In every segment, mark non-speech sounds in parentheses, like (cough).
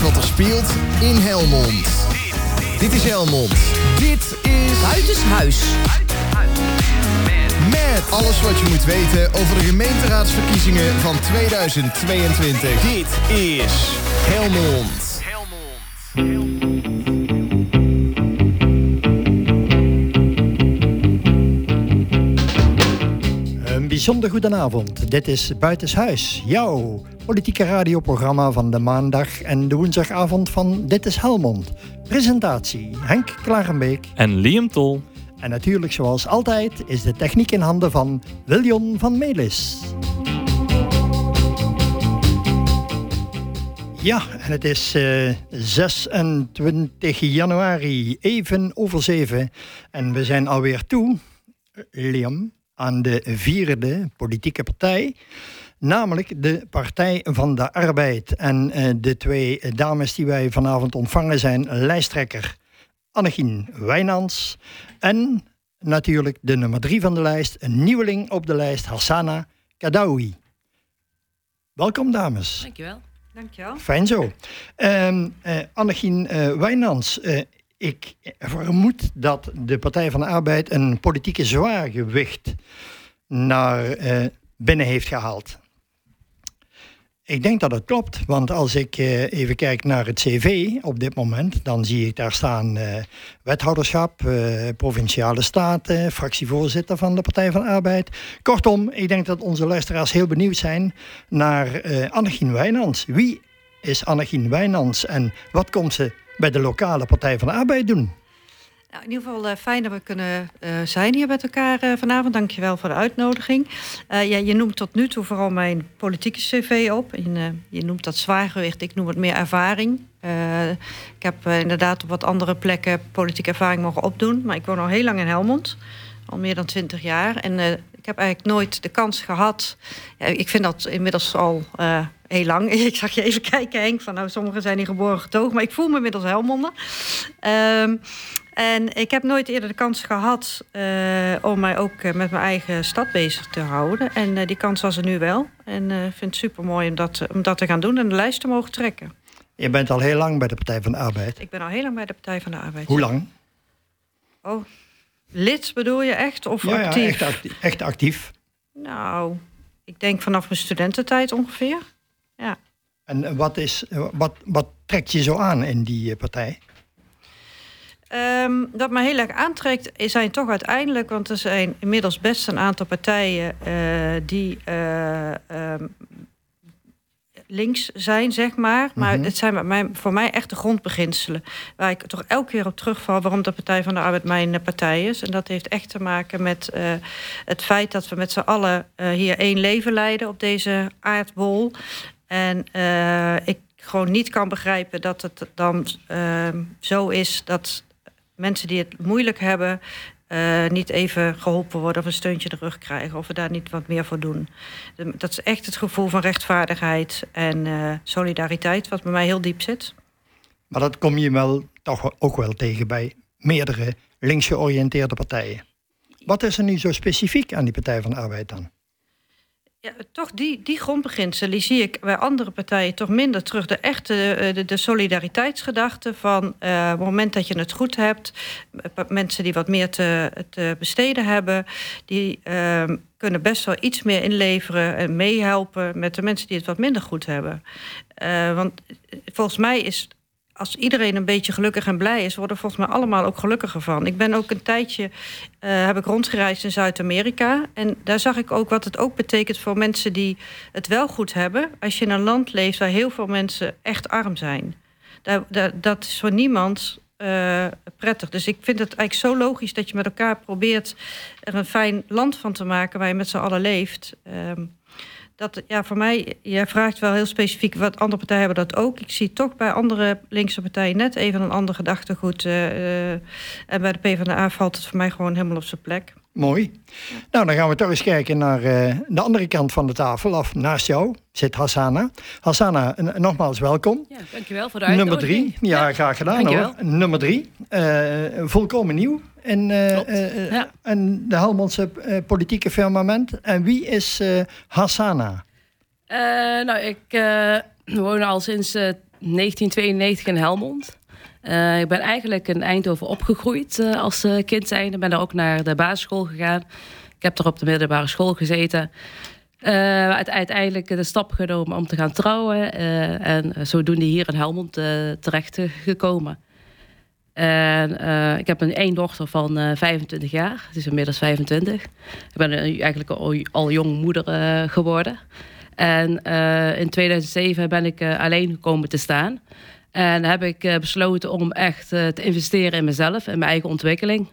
weet wat er speelt in Helmond. Dit is Helmond. Dit is... Buitenshuis. Met alles wat je moet weten over de gemeenteraadsverkiezingen van 2022. Dit is Helmond. Een bijzonder goedenavond. Dit is Buitenshuis, jouw politieke radioprogramma van de maandag en de woensdagavond van Dit is Helmond. Presentatie Henk Klarenbeek. En Liam Tol. En natuurlijk, zoals altijd, is de techniek in handen van Wiljon van Melis. Ja, en het is eh, 26 januari, even over zeven. En we zijn alweer toe, Liam, aan de vierde politieke partij. Namelijk de Partij van de Arbeid. En eh, de twee dames die wij vanavond ontvangen zijn lijsttrekker Annegien Wijnands. En natuurlijk de nummer drie van de lijst, een nieuweling op de lijst, Hassana Kadawi. Welkom dames. Dankjewel. Dankjewel. Fijn zo. Um, uh, Annegien uh, Wijnands, uh, ik vermoed dat de Partij van de Arbeid een politieke zwaargewicht naar binnen heeft gehaald. Ik denk dat het klopt, want als ik uh, even kijk naar het cv op dit moment, dan zie ik daar staan uh, wethouderschap, uh, provinciale staten, fractievoorzitter van de Partij van Arbeid. Kortom, ik denk dat onze luisteraars heel benieuwd zijn naar Annegien Wijnands. Wie is Annegien Wijnands en wat komt ze bij de lokale Partij van Arbeid doen? Nou, in ieder geval uh, fijn dat we kunnen uh, zijn hier met elkaar uh, vanavond. Dankjewel voor de uitnodiging. ja, je noemt tot nu toe vooral mijn politieke cv op. En, je noemt dat zwaargewicht, ik noem het meer ervaring. ik heb inderdaad op wat andere plekken politieke ervaring mogen opdoen. Maar ik woon al heel lang in Helmond. Al meer dan twintig jaar. En ik heb eigenlijk nooit de kans gehad. Ik vind dat inmiddels al heel lang. (laughs) Ik zag je even kijken, Henk. Van, nou, sommigen zijn hier geboren getogen. Maar ik voel me inmiddels Helmonden. Um, en ik heb nooit eerder de kans gehad uh, om mij ook uh, met mijn eigen stad bezig te houden. En uh, die kans was er nu wel. En ik vind het super mooi om dat, om dat te gaan doen en de lijst te mogen trekken. Je bent al heel lang bij de Partij van de Arbeid. Ik ben al heel lang bij de Partij van de Arbeid. Hoe lang? Oh, lid bedoel je echt? Of ja, actief? Ja, echt, actief, echt actief. Nou, ik denk vanaf mijn studententijd ongeveer. Ja. En wat, is, wat, wat trekt je zo aan in die partij? Um, wat me heel erg aantrekt, zijn toch uiteindelijk, want er zijn inmiddels best een aantal partijen uh, die uh, um, links zijn, zeg maar. Maar mm -hmm. het zijn mij, voor mij echt de grondbeginselen. Waar ik toch elke keer op terugval waarom de Partij van de Arbeid mijn partij is. En dat heeft echt te maken met uh, het feit dat we met z'n allen hier één leven leiden op deze aardbol. En ik gewoon niet kan begrijpen dat het dan zo is dat mensen die het moeilijk hebben, uh, niet even geholpen worden of een steuntje de rug krijgen. Of we daar niet wat meer voor doen. Dat is echt het gevoel van rechtvaardigheid en uh, solidariteit, wat bij mij heel diep zit. Maar dat kom je wel toch ook wel tegen bij meerdere links georiënteerde partijen. Wat is er nu zo specifiek aan die Partij van de Arbeid dan? Ja, toch die, die grondbeginselen zie ik bij andere partijen toch minder terug. De echte de, de solidariteitsgedachte van op het moment dat je het goed hebt, mensen die wat meer te, te besteden hebben, die uh, kunnen best wel iets meer inleveren en meehelpen met de mensen die het wat minder goed hebben. Want volgens mij is als iedereen een beetje gelukkig en blij is, worden volgens mij allemaal ook gelukkiger van. Ik ben ook een tijdje uh, heb ik rondgereisd in Zuid-Amerika. En daar zag ik ook wat het ook betekent voor mensen die het wel goed hebben. Als je in een land leeft waar heel veel mensen echt arm zijn. Daar, dat is voor niemand uh, prettig. Dus ik vind het eigenlijk zo logisch dat je met elkaar probeert er een fijn land van te maken waar je met z'n allen leeft. Um, dat, ja, voor mij, jij vraagt wel heel specifiek wat andere partijen hebben dat ook. Ik zie toch bij andere linkse partijen net even een ander gedachtegoed. Uh, uh, en bij de PvdA valt het voor mij gewoon helemaal op zijn plek. Mooi. Nou, dan gaan we toch eens kijken naar uh, de andere kant van de tafel. Of naast jou zit Hassana. Hassana, nogmaals welkom. Ja, dankjewel voor de uitnodiging. Nummer drie. Ja, ja. graag gedaan dankjewel. hoor. Nummer drie. volkomen nieuw in, uh, ja. in de Helmondse uh, politieke firmament. En wie is uh, Hassana? nou, ik (clears throat) woon al sinds 1992 in Helmond. Uh, ik ben eigenlijk in Eindhoven opgegroeid uh, als uh, kind zijnde. Ben daar ook naar de basisschool gegaan. Ik heb er op de middelbare school gezeten. uiteindelijk de stap genomen om te gaan trouwen. en zodoende hier in Helmond terecht gekomen. En ik heb een één dochter van 25 jaar. Het is inmiddels 25. Ik ben eigenlijk al, al jong moeder geworden. En in 2007 ben ik alleen gekomen te staan. En heb ik eh, besloten om echt eh, te investeren in mezelf en mijn eigen ontwikkeling.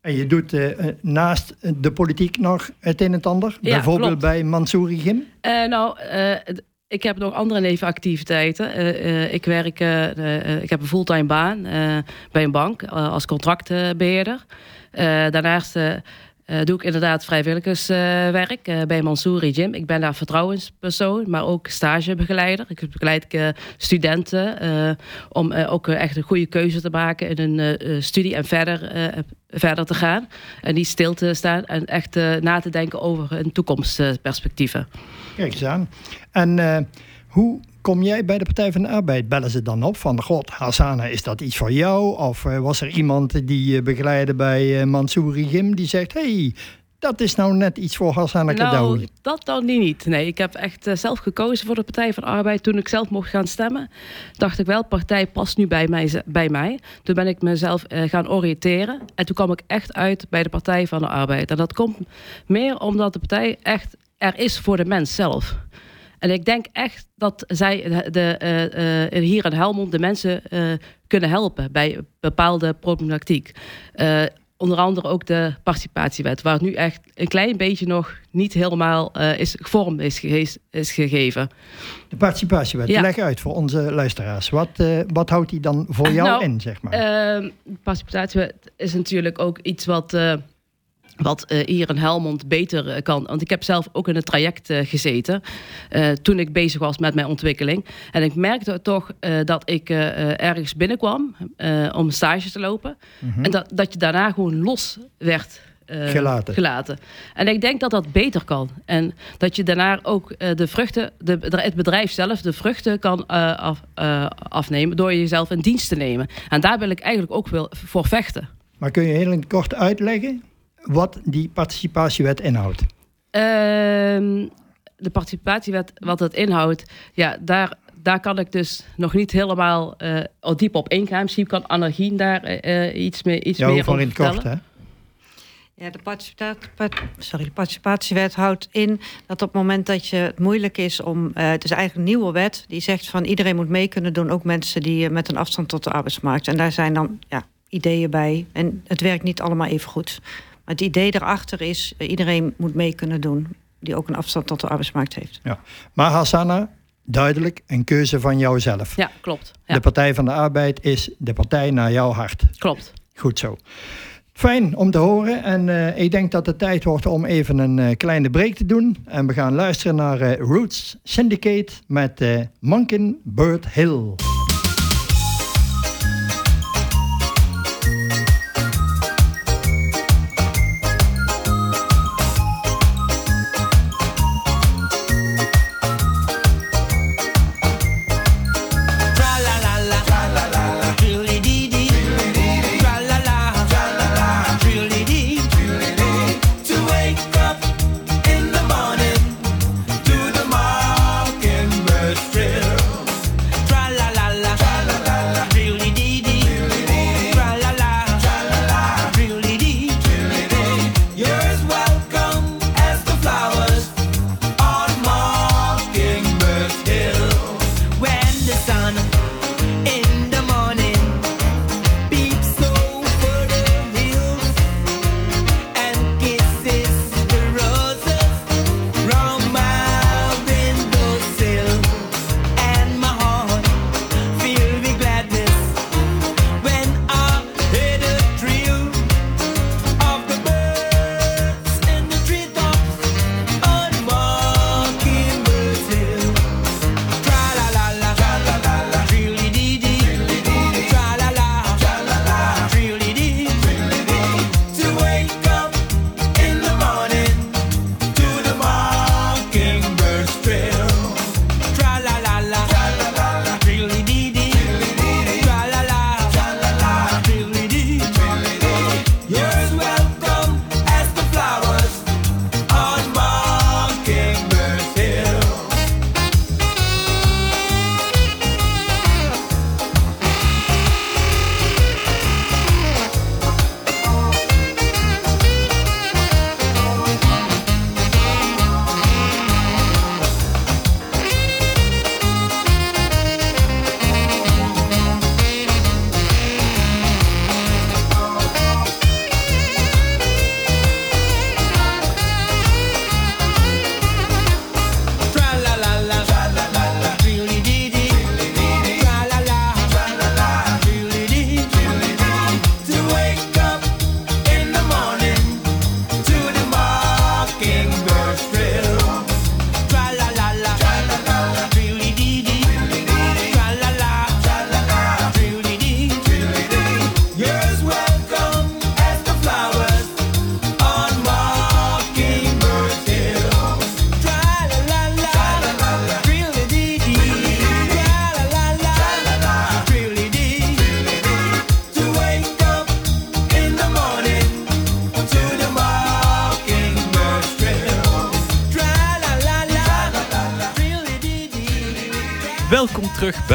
En je doet uh, naast de politiek nog het een en het ander? Ja, Bijvoorbeeld klopt. bij Mansouri Gym? Uh, nou, uh, ik heb nog andere nevenactiviteiten. ik werk, ik heb een fulltime baan bij een bank als contractbeheerder. daarnaast uh, doe ik inderdaad vrijwilligerswerk uh, bij Mansouri Gym. Ik ben daar vertrouwenspersoon, maar ook stagebegeleider. Ik begeleid uh, studenten om ook echt een goede keuze te maken in hun studie en verder, verder te gaan. En niet stil te staan en echt na te denken over hun toekomstperspectieven. Kijk eens aan. En hoe kom jij bij de Partij van de Arbeid? Bellen ze dan op van, god, Hassana, is dat iets voor jou? Of uh, was er iemand die je begeleidde bij uh, Mansouri Gim die zegt, hey, dat is nou net iets voor Hassana Kadawi? Nou, dat dan niet. Nee, ik heb echt uh, zelf gekozen voor de Partij van de Arbeid. Toen ik zelf mocht gaan stemmen, dacht ik wel, partij past nu bij mij. Bij mij. Toen ben ik mezelf gaan oriënteren. En toen kwam ik echt uit bij de Partij van de Arbeid. En dat komt meer omdat de partij echt er is voor de mens zelf. En ik denk echt dat zij de, uh, hier in Helmond de mensen uh, kunnen helpen bij bepaalde problematiek. onder andere ook de participatiewet, waar nu echt een klein beetje nog niet helemaal is, vorm is, is gegeven. De participatiewet, ja. leg uit voor onze luisteraars. Wat, wat houdt die dan voor jou nou, in, zeg maar? de participatiewet is natuurlijk ook iets wat wat uh, hier in Helmond beter uh, kan. Want ik heb zelf ook in het traject uh, gezeten. toen ik bezig was met mijn ontwikkeling. En ik merkte toch dat ik ergens binnenkwam om stage te lopen. Mhm. En dat, dat je daarna gewoon los werd gelaten. gelaten. En ik denk dat dat beter kan. En dat je daarna ook de vruchten, de, het bedrijf zelf, de vruchten kan af, afnemen. door jezelf in dienst te nemen. En daar wil ik eigenlijk ook wel voor vechten. Maar kun je heel kort uitleggen? Wat die participatiewet inhoudt? Ehm, de participatiewet, wat het inhoudt, ja, daar, daar kan ik dus nog niet helemaal uh, diep op ingaan. Misschien kan Annegien daar uh, iets, meer, iets ja, meer over in kort, hè? Ja, de, participatie, sorry, de participatiewet houdt in dat op het moment dat je het moeilijk is om. Uh, het is eigenlijk een nieuwe wet die zegt van iedereen moet mee kunnen doen, ook mensen die met een afstand tot de arbeidsmarkt. En daar zijn dan ja, ideeën bij. En het werkt niet allemaal even goed het idee erachter is, uh, iedereen moet mee kunnen doen. Die ook een afstand tot de arbeidsmarkt heeft. Ja. Maar Hassana, duidelijk een keuze van jouzelf. Ja, klopt. Ja. De Partij van de Arbeid is de partij naar jouw hart. Klopt. Goed zo. Fijn om te horen. En uh, ik denk dat het tijd wordt om even een uh, kleine break te doen. En we gaan luisteren naar uh, Roots Syndicate met Monkin Bird Hill.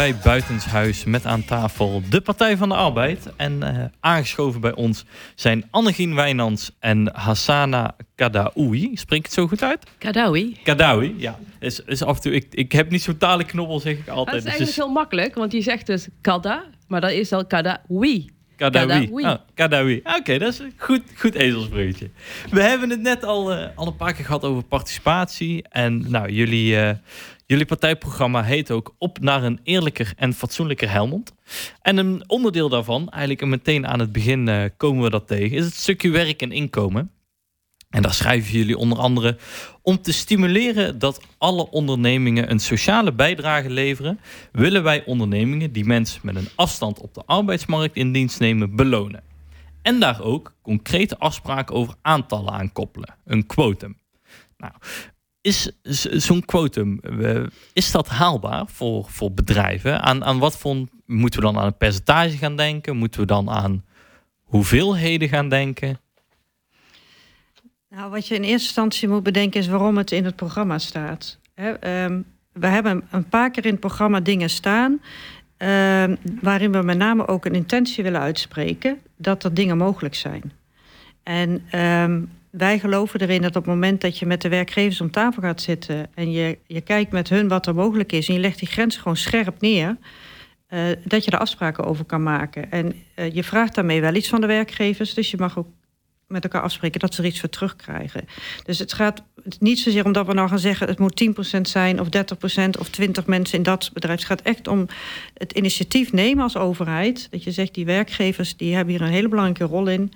Bij Buitenshuis met aan tafel de Partij van de Arbeid. En uh, aangeschoven bij ons zijn Annegien Wijnands en Hassana Kadaoui. Spreek ik het zo goed uit? Kadaoui. Kadaoui, ja. Is, is af en toe, ik, ik heb niet zo'n talenknobbel, zeg ik altijd. Dat is Dus eigenlijk heel makkelijk, want je zegt dus kada, maar dat is al kadaoui. Kadawi. Kadawi. Ah, Kadawi. Oké, dat is een goed, goed ezelsbreukje. We hebben het net al, eh, al een paar keer gehad over participatie. En nou, jullie, eh, jullie partijprogramma heet ook Op naar een eerlijker en fatsoenlijker Helmond. En een onderdeel daarvan, eigenlijk meteen aan het begin eh, komen we dat tegen, is het stukje werk en inkomen. En daar schrijven jullie onder andere om te stimuleren dat alle ondernemingen een sociale bijdrage leveren, willen wij ondernemingen die mensen met een afstand op de arbeidsmarkt in dienst nemen belonen. En daar ook concrete afspraken over aantallen aan koppelen, een quotum. Nou, is zo'n quotum, is dat haalbaar voor, voor bedrijven? Aan, aan wat voor, moeten we dan aan een percentage gaan denken? Moeten we dan aan hoeveelheden gaan denken? Nou, wat je in eerste instantie moet bedenken is waarom het in het programma staat. Ehm, we hebben een paar keer in het programma dingen staan. ehm, waarin we met name ook een intentie willen uitspreken dat er dingen mogelijk zijn. En ehm, wij geloven erin dat op het moment dat je met de werkgevers om tafel gaat zitten en je, je kijkt met hun wat er mogelijk is en je legt die grens gewoon scherp neer, eh, dat je er afspraken over kan maken. En eh, je vraagt daarmee wel iets van de werkgevers, dus je mag ook met elkaar afspreken dat ze er iets voor terugkrijgen. Dus het gaat niet zozeer om dat we nou gaan zeggen... het moet 10% zijn of 30% of 20 mensen in dat bedrijf. Het gaat echt om het initiatief nemen als overheid. Dat je zegt, die werkgevers die hebben hier een hele belangrijke rol in...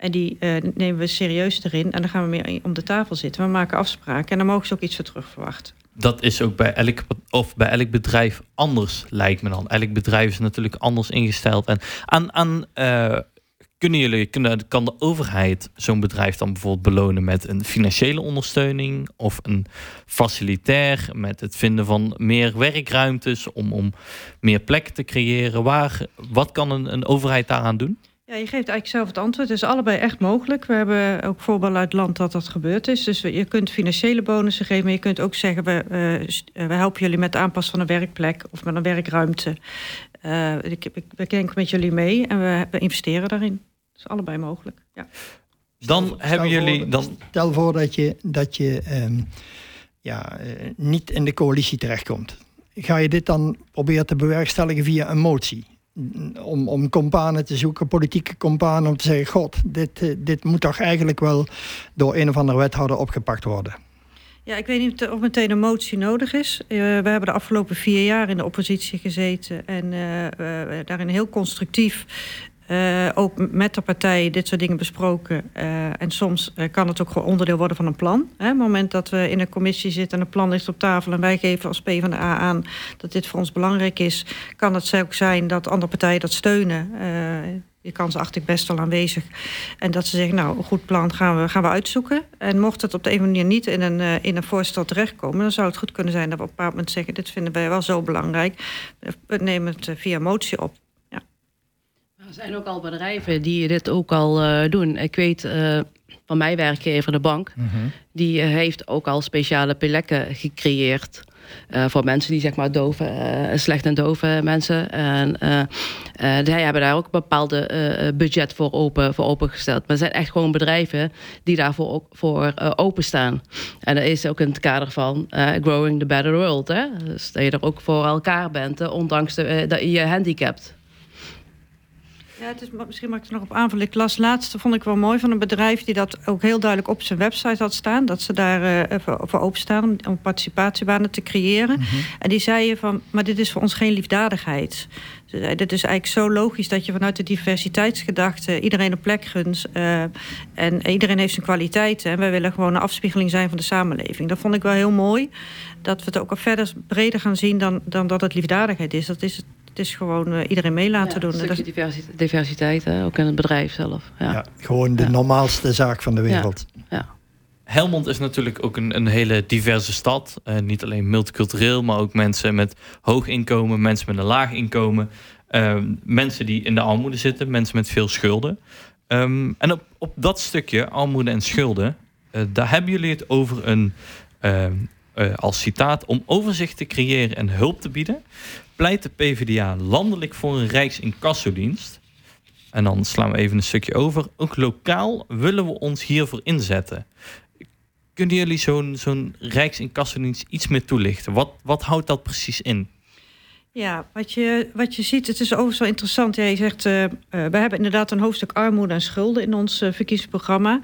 en die eh, nemen we serieus erin en dan gaan we meer om de tafel zitten. We maken afspraken en dan mogen ze ook iets voor terug verwachten. dat is ook bij elk, of bij elk bedrijf anders, lijkt me dan. Elk bedrijf is natuurlijk anders ingesteld. En aan, aan eh, kunnen jullie, kunnen, kan de overheid zo'n bedrijf dan bijvoorbeeld belonen met een financiële ondersteuning of een facilitair met het vinden van meer werkruimtes om, om meer plekken te creëren? Waar, wat kan een, een overheid daaraan doen? Ja, je geeft eigenlijk zelf het antwoord. Het is allebei echt mogelijk. We hebben ook voorbeelden uit het land dat dat gebeurd is. Dus je kunt financiële bonussen geven, maar je kunt ook zeggen... we, eh, eh, we helpen jullie met de aanpas van een werkplek of met een werkruimte. Eh, ik, ik, we denken met jullie mee en we, we investeren daarin. Dat is allebei mogelijk. Ja. Dan Stel- hebben stel jullie... voor- Dan, Stel voor dat je, dat je ehm, ja, niet in de coalitie terechtkomt. Ga je dit dan proberen te bewerkstelligen via een motie? Om, om companen te zoeken, politieke companen, om te zeggen: God, dit, eh, dit moet toch eigenlijk wel door een of andere wethouder opgepakt worden. Ja, ik weet niet of meteen een motie nodig is. Eh, we hebben de afgelopen vier jaar in de oppositie gezeten en eh, daarin heel constructief. Eh, ook met de partij dit soort dingen besproken. Eh, en soms eh, kan het ook gewoon onderdeel worden van een plan. Hè? Op het moment dat we in een commissie zitten en een plan ligt op tafel... en wij geven als PvdA aan dat dit voor ons belangrijk is... kan het ook zijn dat andere partijen dat steunen. Die kans acht ik best wel aanwezig. En dat ze zeggen, nou, een goed plan gaan we, gaan we uitzoeken. En mocht het op de een manier niet in een, in een voorstel terechtkomen... dan zou het goed kunnen zijn dat we op een bepaald moment zeggen... dit vinden wij wel zo belangrijk. Nemen het via motie op. Er zijn ook al bedrijven die dit ook al eh, doen. Ik weet eh, van mijn werkgever, de bank, die eh, heeft ook al speciale plekken gecreëerd. voor mensen die zeg maar dove, eh, slecht en dove mensen. En eh, zij hebben daar ook een bepaalde budget voor, open, voor opengesteld. Maar het zijn echt gewoon bedrijven die daarvoor ook voor openstaan. En dat is ook in het kader van Growing the Better World. Hè? Dus dat je er ook voor elkaar bent, ondanks de, dat je je handicapt. Ja, het is, misschien mag ik er nog op aanvullen. Ik las laatste, vond ik wel mooi, van een bedrijf... die dat ook heel duidelijk op zijn website had staan. Dat ze daar eh, voor, voor openstaan om, om participatiebanen te creëren. En die zeiden van, maar dit is voor ons geen liefdadigheid. Dit is eigenlijk zo logisch dat je vanuit de diversiteitsgedachte... iedereen een plek gunt. eh, en iedereen heeft zijn kwaliteiten. En wij willen gewoon een afspiegeling zijn van de samenleving. Dat vond ik wel heel mooi. Dat we het ook al verder breder gaan zien dan, dan dat het liefdadigheid is. Dat is het. Is gewoon eh, iedereen mee laten Ja, doen. Een stukje diversiteit, diversiteit hè, ook in het bedrijf zelf. Ja. Ja, gewoon de Ja. normaalste zaak van de wereld. Helmond is natuurlijk ook een, een hele diverse stad. Eh, niet alleen multicultureel, maar ook mensen met hoog inkomen, mensen met een laag inkomen. eh, mensen die in de armoede zitten, mensen met veel schulden. Ehm, en op, op dat stukje, armoede en schulden, eh, daar hebben jullie het over een, ehm, eh, als citaat, om overzicht te creëren en hulp te bieden. Pleit de PvdA landelijk voor een Rijksincassodienst. En dan slaan we even een stukje over. Ook lokaal willen we ons hiervoor inzetten. Kunnen jullie zo'n zo'n Rijksincassodienst iets meer toelichten? Wat, wat houdt dat precies in? Ja, wat je, wat je ziet, het is ook zo interessant. Jij zegt, uh, we hebben inderdaad een hoofdstuk armoede en schulden in ons uh, verkiezingsprogramma.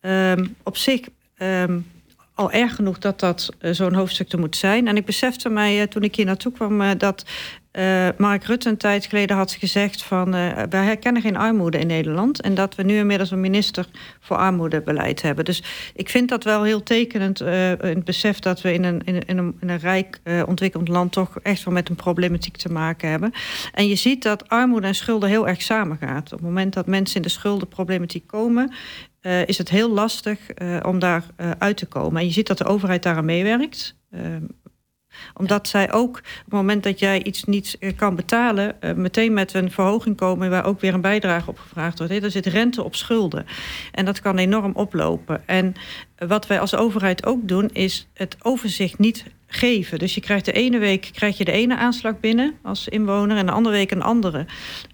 Um, op zich um, al erg genoeg dat dat zo'n hoofdstuk er moet zijn. En ik besefte mij toen ik hier naartoe kwam dat uh, Mark Rutte een tijd geleden had gezegd van uh, wij herkennen geen armoede in Nederland en dat we nu inmiddels een minister voor armoedebeleid hebben. Dus ik vind dat wel heel tekenend uh, in het besef dat we in een, in een, in een rijk ontwikkeld land toch echt wel met een problematiek te maken hebben. En je ziet dat armoede en schulden heel erg samengaat. Op het moment dat mensen in de schuldenproblematiek komen, uh, is het heel lastig uh, om daar uh, uit te komen. En je ziet dat de overheid daaraan meewerkt omdat zij ook op het moment dat jij iets niet eh, kan betalen, meteen met een verhoging komen waar ook weer een bijdrage op gevraagd wordt. Er zit rente op schulden. En dat kan enorm oplopen. En wat wij als overheid ook doen, is het overzicht niet geven. Dus je krijgt de ene week krijg je de ene aanslag binnen als inwoner en de andere week een andere.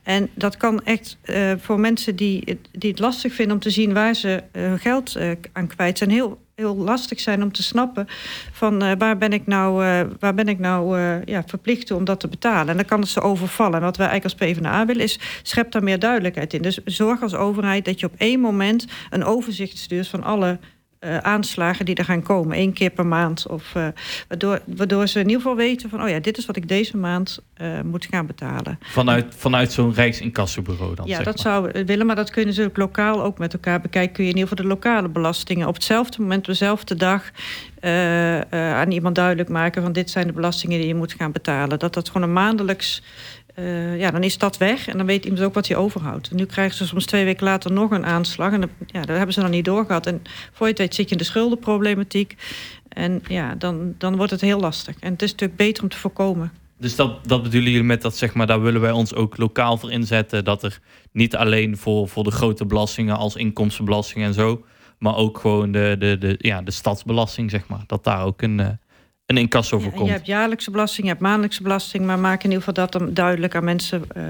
En dat kan echt uh, voor mensen die, die het lastig vinden om te zien waar ze hun geld uh, aan kwijt zijn, heel heel lastig zijn om te snappen van waar ben ik nou, waar ben ik nou ja, verplicht om dat te betalen. En dan kan het ze overvallen. En wat wij eigenlijk als PvdA willen is, schep daar meer duidelijkheid in. Dus zorg als overheid dat je op één moment een overzicht stuurt van alle uh, aanslagen die er gaan komen. één keer per maand. Of, uh, waardoor, waardoor ze in ieder geval weten van... oh ja, dit is wat ik deze maand uh, moet gaan betalen. Vanuit, vanuit zo'n rijksincassobureau dan? Ja, dat maar. zou willen. Maar dat kunnen ze ook lokaal ook met elkaar bekijken. Kun je in ieder geval de lokale belastingen... op hetzelfde moment, op dezelfde dag... aan iemand duidelijk maken van... dit zijn de belastingen die je moet gaan betalen. Dat dat gewoon een maandelijks... Uh, ja, dan is dat weg en dan weet iemand ook wat hij overhoudt. Nu krijgen ze soms twee weken later nog een aanslag. En ja, dat hebben ze dan niet doorgehad. En voor je weet zit je in de schuldenproblematiek. En ja, dan, dan wordt het heel lastig. En het is natuurlijk beter om te voorkomen. Dus dat, dat bedoelen jullie met dat, zeg maar, daar willen wij ons ook lokaal voor inzetten. Dat er niet alleen voor, voor de grote belastingen als inkomstenbelasting en zo. Maar ook gewoon de, de, de, ja, de stadsbelasting, zeg maar. Dat daar ook een, uh, een incasso voor ja, komt. Je hebt jaarlijkse belasting, je hebt maandelijkse belasting. Maar maak in ieder geval dat dan duidelijk aan mensen uh,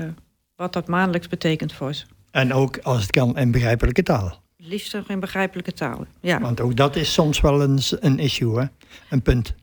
wat dat maandelijks betekent voor ze. En ook als het kan in begrijpelijke taal. Liefst nog in begrijpelijke taal. Ja. Want ook dat is soms wel een, een issue, hè? een punt.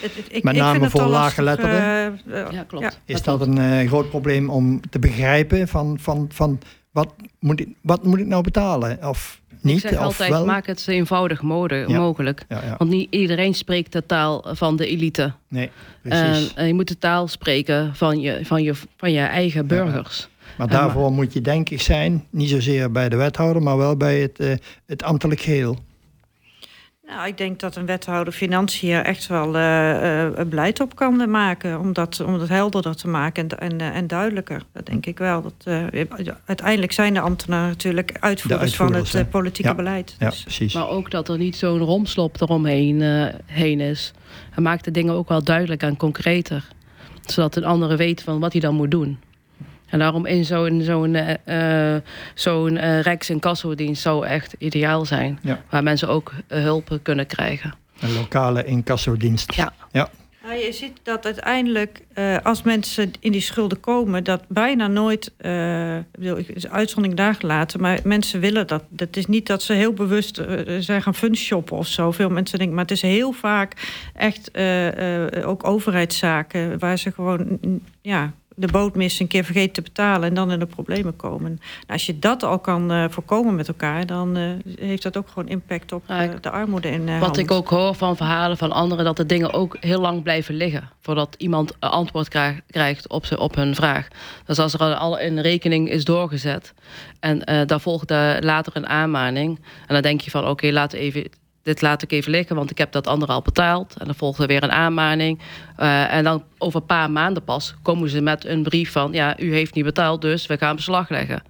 Het, het, ik, Met ik name vind voor het al laaggeletterden. lastig, uh, Ja, klopt. Ja. Is dat een uh, groot probleem om te begrijpen van, van, van wat, moet ik, wat moet ik nou betalen? Of niet? Ik zeg of altijd, wel? maak het zo eenvoudig Ja. mogelijk. Ja, ja. Want niet iedereen spreekt de taal van de elite. Nee, En precies. eh, je moet de taal spreken van je, van je, van je eigen burgers. maar daarvoor moet je denkig zijn. Niet zozeer bij de wethouder, maar wel bij het, uh, het ambtelijk geheel. Nou, ik denk dat een wethouder financiën er echt wel uh, uh, beleid op kan maken. Om dat, om dat helderder te maken en, en, en duidelijker. Dat denk ik wel. Dat, uh, uiteindelijk zijn de ambtenaren natuurlijk uitvoerders, uitvoerders, van het politieke ja. beleid. Ja, Dus, precies. Maar ook dat er niet zo'n romslop eromheen uh, heen is. Hij maakt de dingen ook wel duidelijk en concreter. Zodat een andere weet van wat hij dan moet doen. En daarom in zo'n zo'n uh, zo'n uh, Rijksincassodienst zou echt ideaal zijn. Ja. Waar mensen ook uh, hulp kunnen krijgen. Een lokale incassodienst. Ja. ja. Nou, je ziet dat uiteindelijk, uh, als mensen in die schulden komen, dat bijna nooit, uh, ik bedoel, is uitzondering daar gelaten, maar mensen willen dat. Het is niet dat ze heel bewust uh, zijn gaan funshoppen of zo. Veel mensen denken, maar het is heel vaak echt ook overheidszaken waar ze gewoon, ja, de boot missen, een keer vergeten te betalen en dan in de problemen komen. Nou, als je dat al kan uh, voorkomen met elkaar, dan uh, heeft dat ook gewoon impact op uh, de armoede in Wat hand. ik ook hoor van verhalen van anderen, dat de dingen ook heel lang blijven liggen voordat iemand antwoord krijgt op, ze, op hun vraag. Dus als er al een rekening is doorgezet en daar volgt later een aanmaning en dan denk je van oké, okay, laat even dit laat ik even liggen, want ik heb dat andere al betaald. En dan volgt er weer een aanmaning. Uh, en dan over een paar maanden pas komen ze met een brief van... ja, u heeft niet betaald, dus we gaan beslag leggen.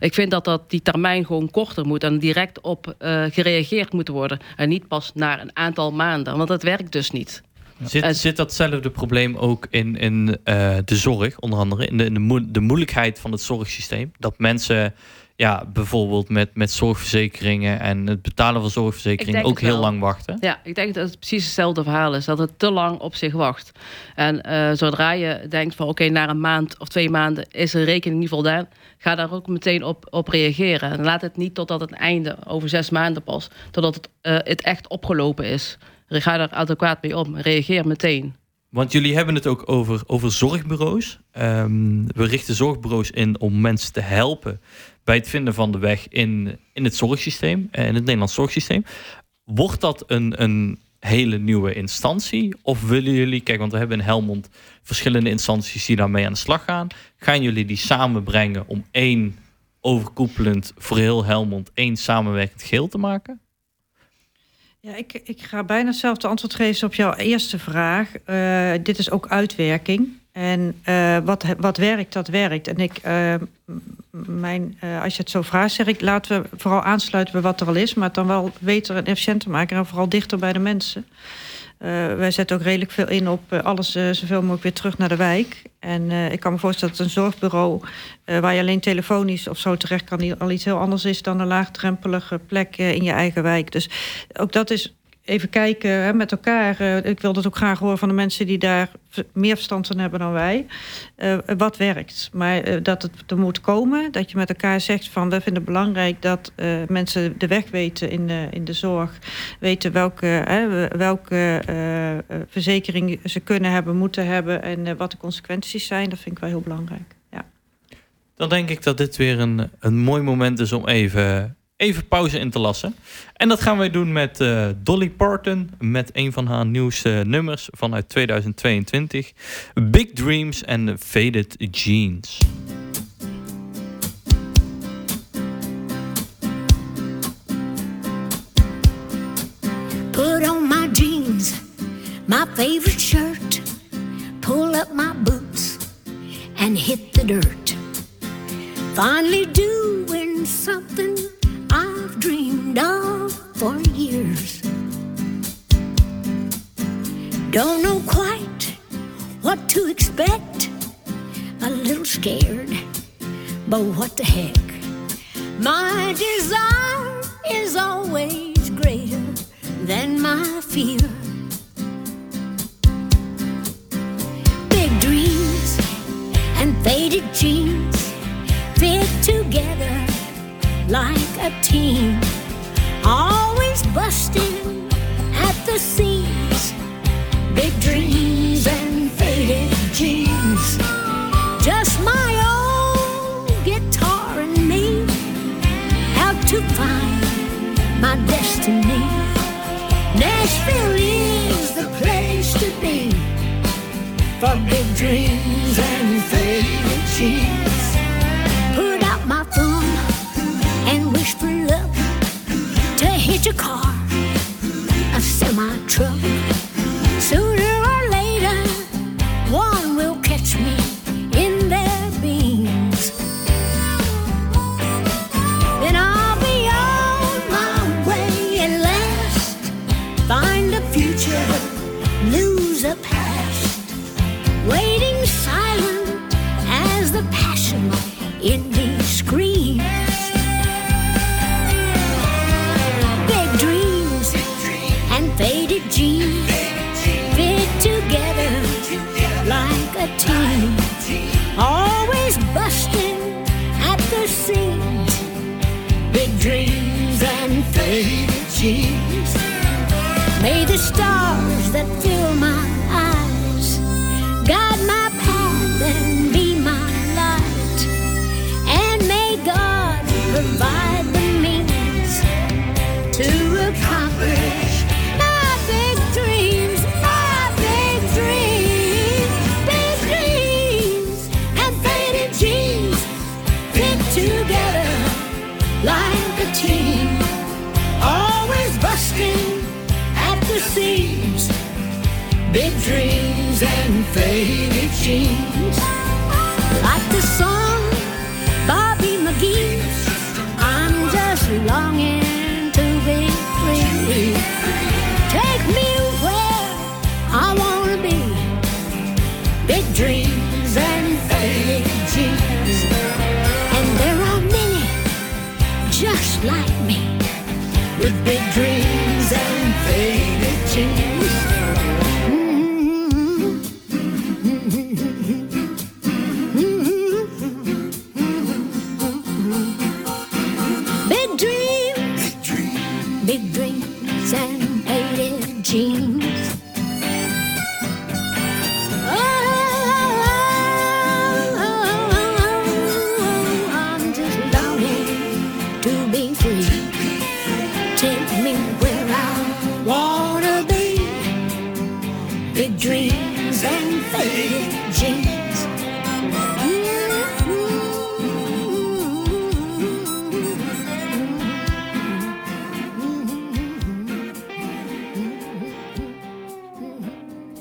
Ik vind dat, dat die termijn gewoon korter moet... en direct op uh, gereageerd moet worden. En niet pas na een aantal maanden, want dat werkt dus niet. Zit, en, zit datzelfde probleem ook in, in uh, de zorg, onder andere? In, de, in de, mo de moeilijkheid van het zorgsysteem? Dat mensen ja, bijvoorbeeld met, met zorgverzekeringen en het betalen van zorgverzekeringen ook heel lang wachten? Ja, ik denk dat het precies hetzelfde verhaal is. Dat het te lang op zich wacht. En eh, zodra je denkt van oké, na een maand of twee maanden is een rekening niet voldaan, ga daar ook meteen op, op reageren. En laat het niet totdat het einde, over zes maanden pas, totdat het, eh, het echt opgelopen is. Ga daar adequaat mee om. Reageer meteen. Want jullie hebben het ook over, over zorgbureaus. Ehm, we richten zorgbureaus in om mensen te helpen bij het vinden van de weg in, in het zorgsysteem, eh, in het Nederlands zorgsysteem. Wordt dat een, een hele nieuwe instantie? Of willen jullie, kijk, want we hebben in Helmond verschillende instanties die daarmee aan de slag gaan. Gaan jullie die samenbrengen om één overkoepelend voor heel Helmond, één samenwerkend geheel te maken? Ja, ik, ik ga bijna hetzelfde antwoord geven op jouw eerste vraag. Eh, dit is ook uitwerking. En eh, wat, wat werkt, dat werkt. En ik, eh, mijn, als je het zo vraagt, zeg ik... laten we vooral aansluiten bij wat er al is... maar het dan wel beter en efficiënter maken... en vooral dichter bij de mensen. Eh, wij zetten ook redelijk veel in op eh, alles eh, zoveel mogelijk weer terug naar de wijk. En ik kan me voorstellen dat een zorgbureau... waar je alleen telefonisch of zo terecht kan... al iets heel anders is dan een laagdrempelige plek in je eigen wijk. Dus ook dat is even kijken hè, met elkaar. Eh, ik wil dat ook graag horen van de mensen die daar meer verstand van hebben dan wij. Eh, wat werkt. Maar eh, dat het er moet komen, dat je met elkaar zegt van we vinden het belangrijk dat mensen de weg weten in de, in de zorg. Weten welke, welke verzekering ze kunnen hebben, moeten hebben en wat de consequenties zijn. Dat vind ik wel heel belangrijk. Ja. Dan denk ik dat dit weer een, een mooi moment is om even, even pauze in te lassen. En dat gaan wij doen met eh, Dolly Parton. Met een van haar nieuwste nummers vanuit 2022. Big Dreams en Faded Jeans. Put on my jeans, my favorite shirt, pull up my boots, and hit the dirt. Finally doing something I've dreamed of for years. Don't know quite what to expect, a little scared, but what the heck? My desire is always greater than my fear. Big dreams and faded jeans fit together like a team. Always busting at the seams. Big dreams and faded jeans. Just my old guitar and me out to find my destiny. Nashville is the place to be for big dreams and faded jeans. To hit a car, dreams and faded jeans. May the stars that team, always busting at the seams. Big dreams and faded jeans, like the song Bobby McGee's. I'm just longing to be free. Take me where I wanna be. Big dreams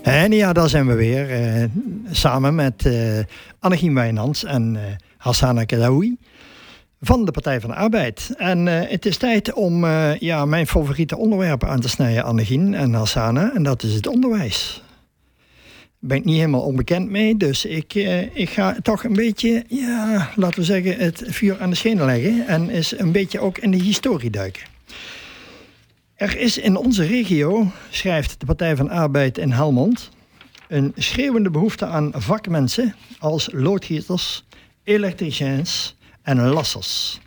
En ja, daar zijn we weer. eh, samen met eh Annegien Wijnands en eh Hassana Kadaoui van de Partij van de Arbeid. En het is tijd om ja, mijn favoriete onderwerpen aan te snijden, Annegien en Hassana. En dat is het onderwijs. Daar ben ik niet helemaal onbekend mee. Dus ik, ik ga toch een beetje, ja, laten we zeggen, het vuur aan de schenen leggen. En is een beetje ook in de historie duiken. Er is in onze regio, schrijft de Partij van Arbeid in Helmond, een schreeuwende behoefte aan vakmensen als loodgieters, elektriciens en lassers.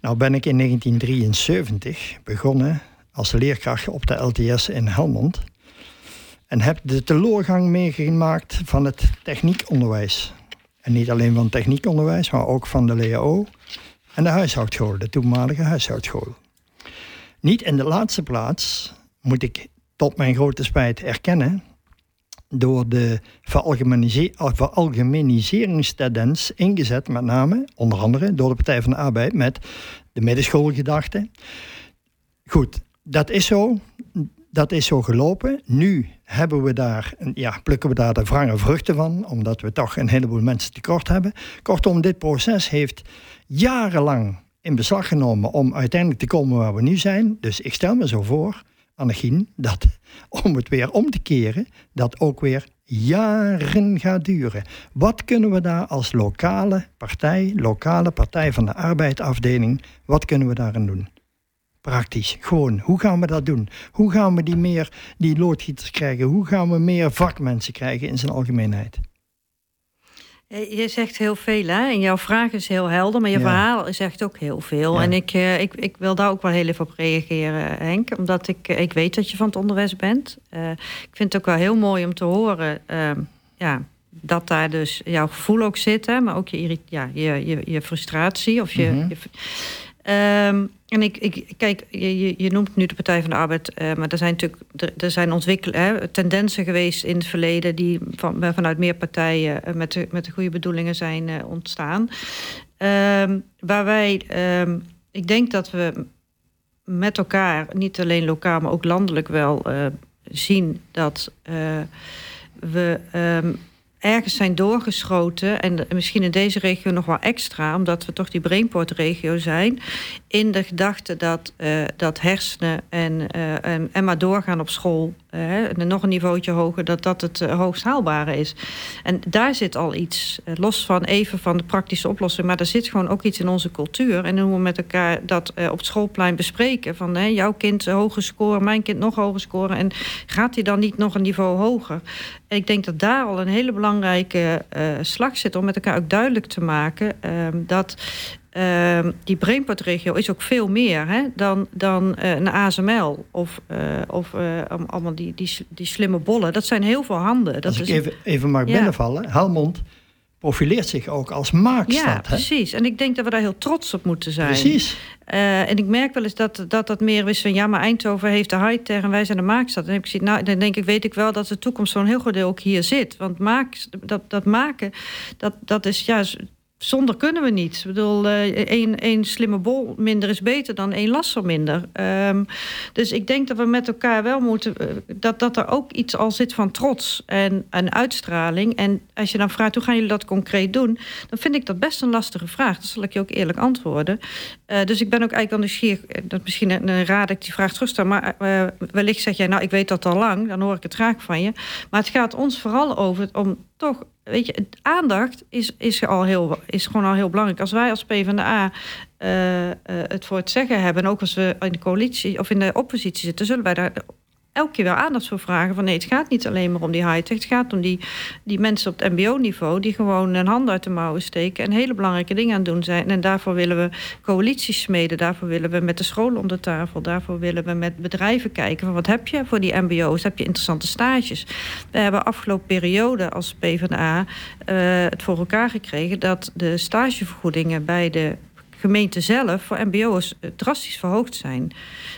Nou ben ik in 1973 begonnen als leerkracht op de LTS in Helmond. En heb de teleurgang meegemaakt van het techniekonderwijs. En niet alleen van techniekonderwijs, maar ook van de LEO en de huishoudschool, de toenmalige huishoudschool. Niet in de laatste plaats, moet ik tot mijn grote spijt erkennen, door de eh, veralgemeniseringstendens ingezet, met name, onder andere, door de Partij van de Arbeid met de middenschoolgedachte. Goed, dat is zo. Dat is zo gelopen. Nu hebben we daar, ja, plukken we daar de wrange vruchten van, omdat we toch een heleboel mensen tekort hebben. Kortom, dit proces heeft jarenlang in beslag genomen om uiteindelijk te komen waar we nu zijn. Dus ik stel me zo voor, Annegien, dat (laughs) om het weer om te keren, dat ook weer jaren gaat duren. Wat kunnen we daar als lokale partij, lokale partij van de arbeidafdeling, wat kunnen we daarin doen? Praktisch, gewoon. Hoe gaan we dat doen? Hoe gaan we die meer, die loodgieters krijgen? Hoe gaan we meer vakmensen krijgen in zijn algemeenheid? Eh, Je zegt heel veel, hè? En jouw vraag is heel helder, maar je Ja. verhaal zegt ook heel veel. Ja. En ik, eh, ik, ik wil daar ook wel heel even op reageren, Henk. Omdat ik, eh, ik weet dat je van het onderwijs bent. Ik vind het ook wel heel mooi om te horen... ehm, ja, dat daar dus jouw gevoel ook zit, hè? maar ook je, ja, je, je, je frustratie. Of je, Mhm. je, Ehm, en ik, ik kijk, je, je, noemt nu de Partij van de Arbeid, eh, maar er zijn natuurlijk er, zijn ontwikkel, hè, tendensen geweest in het verleden die van, vanuit meer partijen eh, met, de, met de goede bedoelingen zijn eh, ontstaan. Ehm, waar wij, ehm, ik denk dat we met elkaar, niet alleen lokaal, maar ook landelijk wel eh, zien dat eh, we ehm, ergens zijn doorgeschoten. En misschien in deze regio nog wel extra, omdat we toch die Brainport-regio zijn. In de gedachte dat, eh, dat hersenen en, eh, en, maar doorgaan op school. eh, nog een niveautje hoger, dat dat het hoogst haalbare is. En daar zit al iets, los van even van de praktische oplossing, maar er zit gewoon ook iets in onze cultuur. En hoe we met elkaar dat op het schoolplein bespreken. Van jouw kind hoger scoren, mijn kind nog hoger scoren. En gaat hij dan niet nog een niveau hoger? En ik denk dat daar al een hele belangrijke eh, slag zit om met elkaar ook duidelijk te maken ehm, dat. ehm, die Brainport-regio is ook veel meer hè, dan, dan eh, een ASML of, eh, of allemaal die, die, die slimme bollen. Dat zijn heel veel handen. Dat Als is ik even, even mag Ja. binnenvallen, Helmond profileert zich ook als maakstad. ja, hè? precies. En ik denk dat we daar heel trots op moeten zijn. Precies. Eh, en ik merk wel eens dat dat, dat meer is van... ja, maar Eindhoven heeft de high-tech en wij zijn de maakstad. En ik gezien, nou, dan denk ik, weet ik wel dat de toekomst een heel groot deel ook hier zit. Want maak, dat, dat maken, dat, dat is... Ja, zonder kunnen we niet. Ik bedoel, eh, één, één slimme bol minder is beter dan één lasser minder. Ehm, dus ik denk dat we met elkaar wel moeten... eh, dat, dat er ook iets al zit van trots en, en uitstraling. En als je dan vraagt, hoe gaan jullie dat concreet doen? Dan vind ik dat best een lastige vraag. Dat zal ik je ook eerlijk antwoorden. Eh, dus ik ben ook eigenlijk wel nieuwsgierig. eh, Dat misschien een, raad ik die vraag terugstel. Maar wellicht zeg jij, nou, ik weet dat al lang. Dan hoor ik het graag van je. Maar het gaat ons vooral over om toch... Weet je, aandacht is, is, al heel, is gewoon al heel belangrijk. Als wij als PvdA eh, eh, het voor het zeggen hebben... en ook als we in de coalitie of in de oppositie zitten... zullen wij daar elke keer wel aandacht voor vragen. Van nee, het gaat niet alleen maar om die high-tech. Het gaat om die, die mensen op het mbo-niveau... die gewoon een hand uit de mouwen steken... en hele belangrijke dingen aan het doen zijn. En daarvoor willen we coalities smeden. Daarvoor willen we met de scholen om de tafel. Daarvoor willen we met bedrijven kijken... van wat heb je voor die mbo's? Heb je interessante stages? We hebben afgelopen periode als PvdA eh, het voor elkaar gekregen... dat de stagevergoedingen bij de gemeente zelf voor mbo's eh, drastisch verhoogd zijn.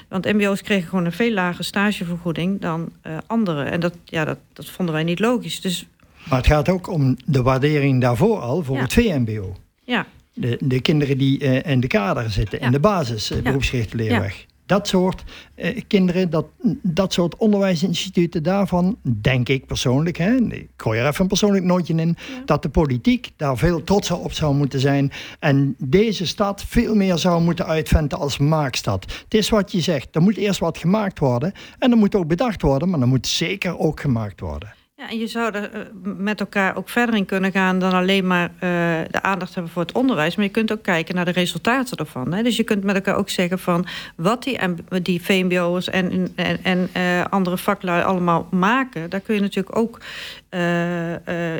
Want mbo's kregen gewoon een veel lagere stagevergoeding dan eh, anderen. En dat, ja, dat, dat vonden wij niet logisch. Dus Maar het gaat ook om de waardering daarvoor al voor Ja. het VMBO. ja, De, de kinderen die eh, in de kader zitten, Ja. in de basis, Ja. beroepsgerichte leerweg. Dat soort eh, kinderen, dat, dat soort onderwijsinstituten, daarvan denk ik persoonlijk, hè, ik gooi er even een persoonlijk nootje in, dat de politiek daar veel trotser op zou moeten zijn en deze stad veel meer zou moeten uitventen als maakstad. Het is wat je zegt, er moet eerst wat gemaakt worden en er moet ook bedacht worden, maar er moet zeker ook gemaakt worden. Ja, en je zou er eh, met elkaar ook verder in kunnen gaan dan alleen maar eh, de aandacht hebben voor het onderwijs. Maar je kunt ook kijken naar de resultaten ervan. Hè? Dus je kunt met elkaar ook zeggen van wat die, die VMBO'ers en, en, en uh, andere vaklui allemaal maken. Daar kun je natuurlijk ook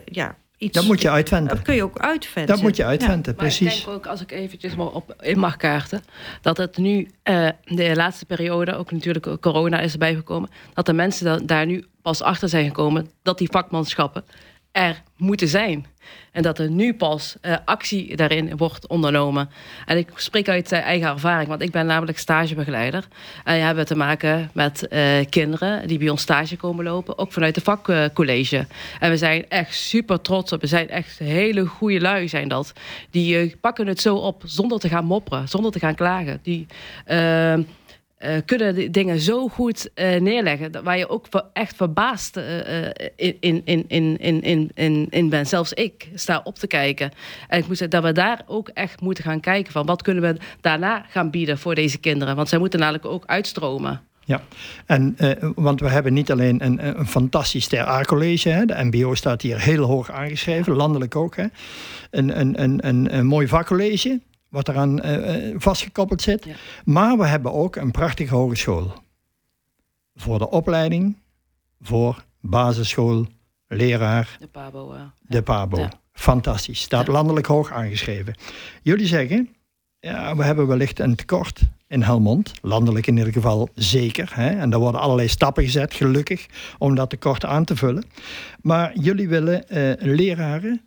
ja, Iets, dat moet je uitventen. Dat kun je ook uitventen. Dat moet je uitventen, ja, precies. ik denk ook, als ik eventjes maar op in mag kaarten... dat het nu, de laatste periode, ook natuurlijk corona is erbij gekomen... dat de mensen daar nu pas achter zijn gekomen dat die vakmanschappen er moeten zijn. En dat er nu pas uh, actie daarin wordt ondernomen. En ik spreek uit uh, eigen ervaring, want ik ben namelijk stagebegeleider. En we hebben te maken met uh, kinderen die bij ons stage komen lopen, ook vanuit de vakcollege. en we zijn echt super trots op. We zijn echt hele goede lui, zijn dat. Die pakken het zo op zonder te gaan mopperen, zonder te gaan klagen. Die uh, kunnen dingen zo goed uh, neerleggen. Waar je ook echt verbaasd uh, in, in, in, in, in, in, bent. Zelfs ik sta op te kijken. En ik moet zeggen dat we daar ook echt moeten gaan kijken van wat kunnen we daarna gaan bieden voor deze kinderen. Want zij moeten namelijk ook uitstromen. Ja, en, want we hebben niet alleen een, een fantastisch TRA-college. Hè. De MBO staat hier heel hoog aangeschreven, landelijk ook. Hè. Een, een, een, een mooi vakcollege wat eraan uh, vastgekoppeld zit. Maar we hebben ook een prachtige hogeschool. Voor de opleiding, voor basisschool, leraar. De PABO. Uh, de PABO. Fantastisch. Staat landelijk hoog aangeschreven. Jullie zeggen, ja, we hebben wellicht een tekort in Helmond. Landelijk in ieder geval zeker. Hè? En daar worden allerlei stappen gezet, gelukkig, om dat tekort aan te vullen. Maar jullie willen leraren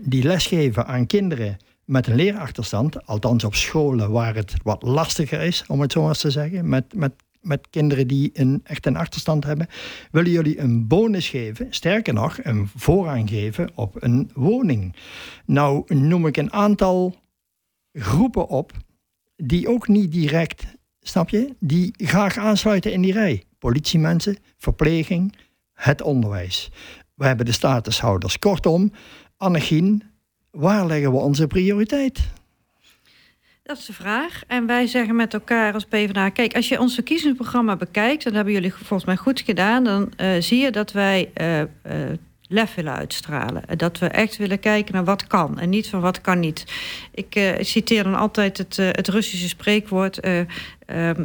die lesgeven aan kinderen met een leerachterstand, althans op scholen waar het wat lastiger is, om het zo eens te zeggen, met, met, met kinderen die een, echt een achterstand hebben, willen jullie een bonus geven, sterker nog, een voorrang geven op een woning. Nou noem ik een aantal groepen op die ook niet direct, snap je, die graag aansluiten in die rij. Politiemensen, verpleging, het onderwijs. We hebben de statushouders. Kortom, Annegien, waar leggen we onze prioriteit? Dat is de vraag. En wij zeggen met elkaar als PvdA... kijk, als je ons verkiezingsprogramma bekijkt... dat hebben jullie volgens mij goed gedaan... dan uh, zie je dat wij uh, uh, lef willen uitstralen. Dat we echt willen kijken naar wat kan en niet van wat kan niet. Ik citeer dan altijd het, het Russische spreekwoord...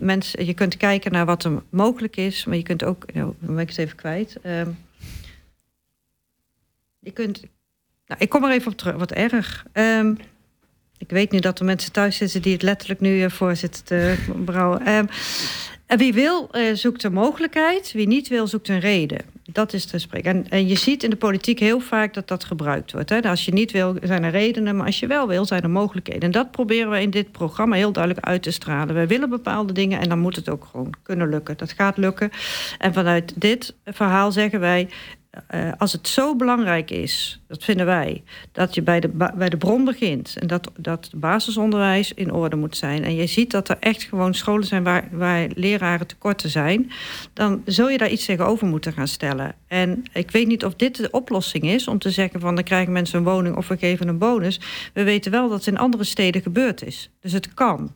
mensen, je kunt kijken naar wat er mogelijk is... maar je kunt ook... Nou, ben ik het even kwijt... Ehm, je kunt nou, ik kom er even op terug. Wat erg. Um, ik weet nu dat er mensen thuis zitten die het letterlijk nu uh, voor zitten te brouwen. En wie wil, uh, zoekt een mogelijkheid. Wie niet wil, zoekt een reden. Dat is te spreken. En, en, je ziet in de politiek heel vaak dat dat gebruikt wordt. Hè? Nou, als je niet wil, zijn er redenen. Maar als je wel wil, zijn er mogelijkheden. En dat proberen we in dit programma heel duidelijk uit te stralen. We willen bepaalde dingen en dan moet het ook gewoon kunnen lukken. Dat gaat lukken. En vanuit dit verhaal zeggen wij... Uh, als het zo belangrijk is, dat vinden wij, dat je bij de, bij de bron begint en dat, dat basisonderwijs in orde moet zijn. En je ziet dat er echt gewoon scholen zijn waar, waar leraren tekorten zijn, dan zul je daar iets tegenover moeten gaan stellen. En ik weet niet of dit de oplossing is om te zeggen van dan krijgen mensen een woning of we geven een bonus. We weten wel dat het in andere steden gebeurd is. Dus het kan.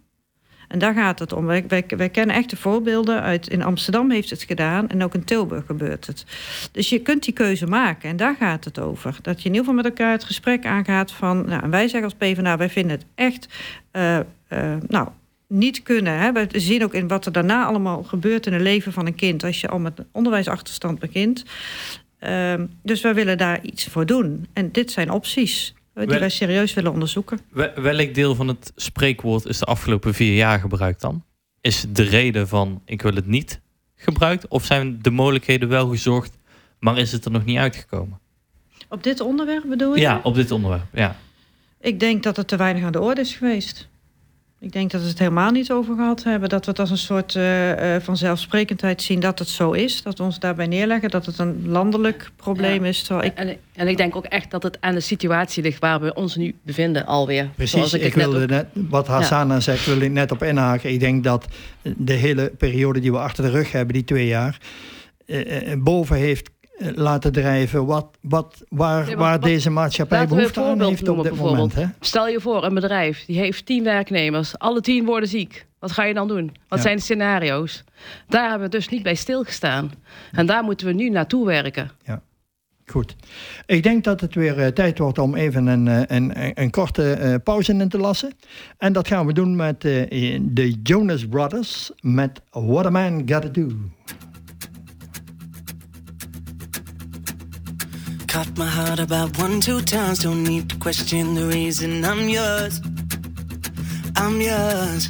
En daar gaat het om. Wij, kennen echte voorbeelden. Uit, in Amsterdam heeft het gedaan en ook in Tilburg gebeurt het. Dus je kunt die keuze maken en daar gaat het over. Dat je in ieder geval met elkaar het gesprek aangaat van... Nou, wij zeggen als PvdA, wij vinden het echt... Uh, uh, nou, niet kunnen. Hè. We zien ook in wat er daarna allemaal gebeurt in het leven van een kind... als je al met een onderwijsachterstand begint. Uh, dus wij willen daar iets voor doen. En dit zijn opties die wij serieus willen onderzoeken. Welk deel van het spreekwoord is de afgelopen vier jaar gebruikt dan? Is de reden van ik wil het niet gebruikt? Of zijn de mogelijkheden wel gezorgd, maar is het er nog niet uitgekomen? Op dit onderwerp bedoel je? Ja, op dit onderwerp, ja. Ik denk dat het te weinig aan de orde is geweest. Ik denk dat we het helemaal niet over gehad hebben. Dat we het als een soort uh, vanzelfsprekendheid zien dat het zo is. Dat we ons daarbij neerleggen dat het een landelijk probleem is. Ik... En, en, ik denk ook echt dat het aan de situatie ligt waar we ons nu bevinden alweer. Precies, ik, ik wilde net, wat Hassana zegt, wil ik net op inhaken. Ik denk dat de hele periode die we achter de rug hebben, die twee jaar, uh, boven heeft laten drijven wat, wat, waar, waar deze maatschappij behoefte aan heeft op dit moment. Hè? Stel je voor, een bedrijf die heeft tien werknemers, alle tien worden ziek. Wat ga je dan doen? Wat zijn de scenario's? Daar hebben we dus niet bij stilgestaan. En daar moeten we nu naartoe werken. Ja. Goed. Ik denk dat het weer uh, tijd wordt om even een, uh, een, een korte uh, pauze in te lassen. En dat gaan we doen met de Jonas Brothers met What a Man Gotta Do. Cut my heart about one, two times. Don't need to question the reason I'm yours. I'm yours.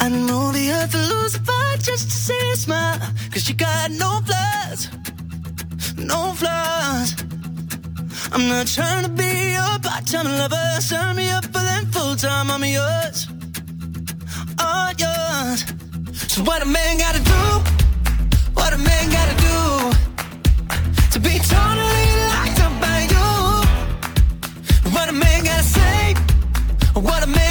I know the earth will lose a fight just to see a smile. Cause you got no flaws. No flaws. I'm not trying to be your part-time lover. Sign me up for them full-time. I'm yours. All yours. So what a man gotta do? What a man gotta do? What a man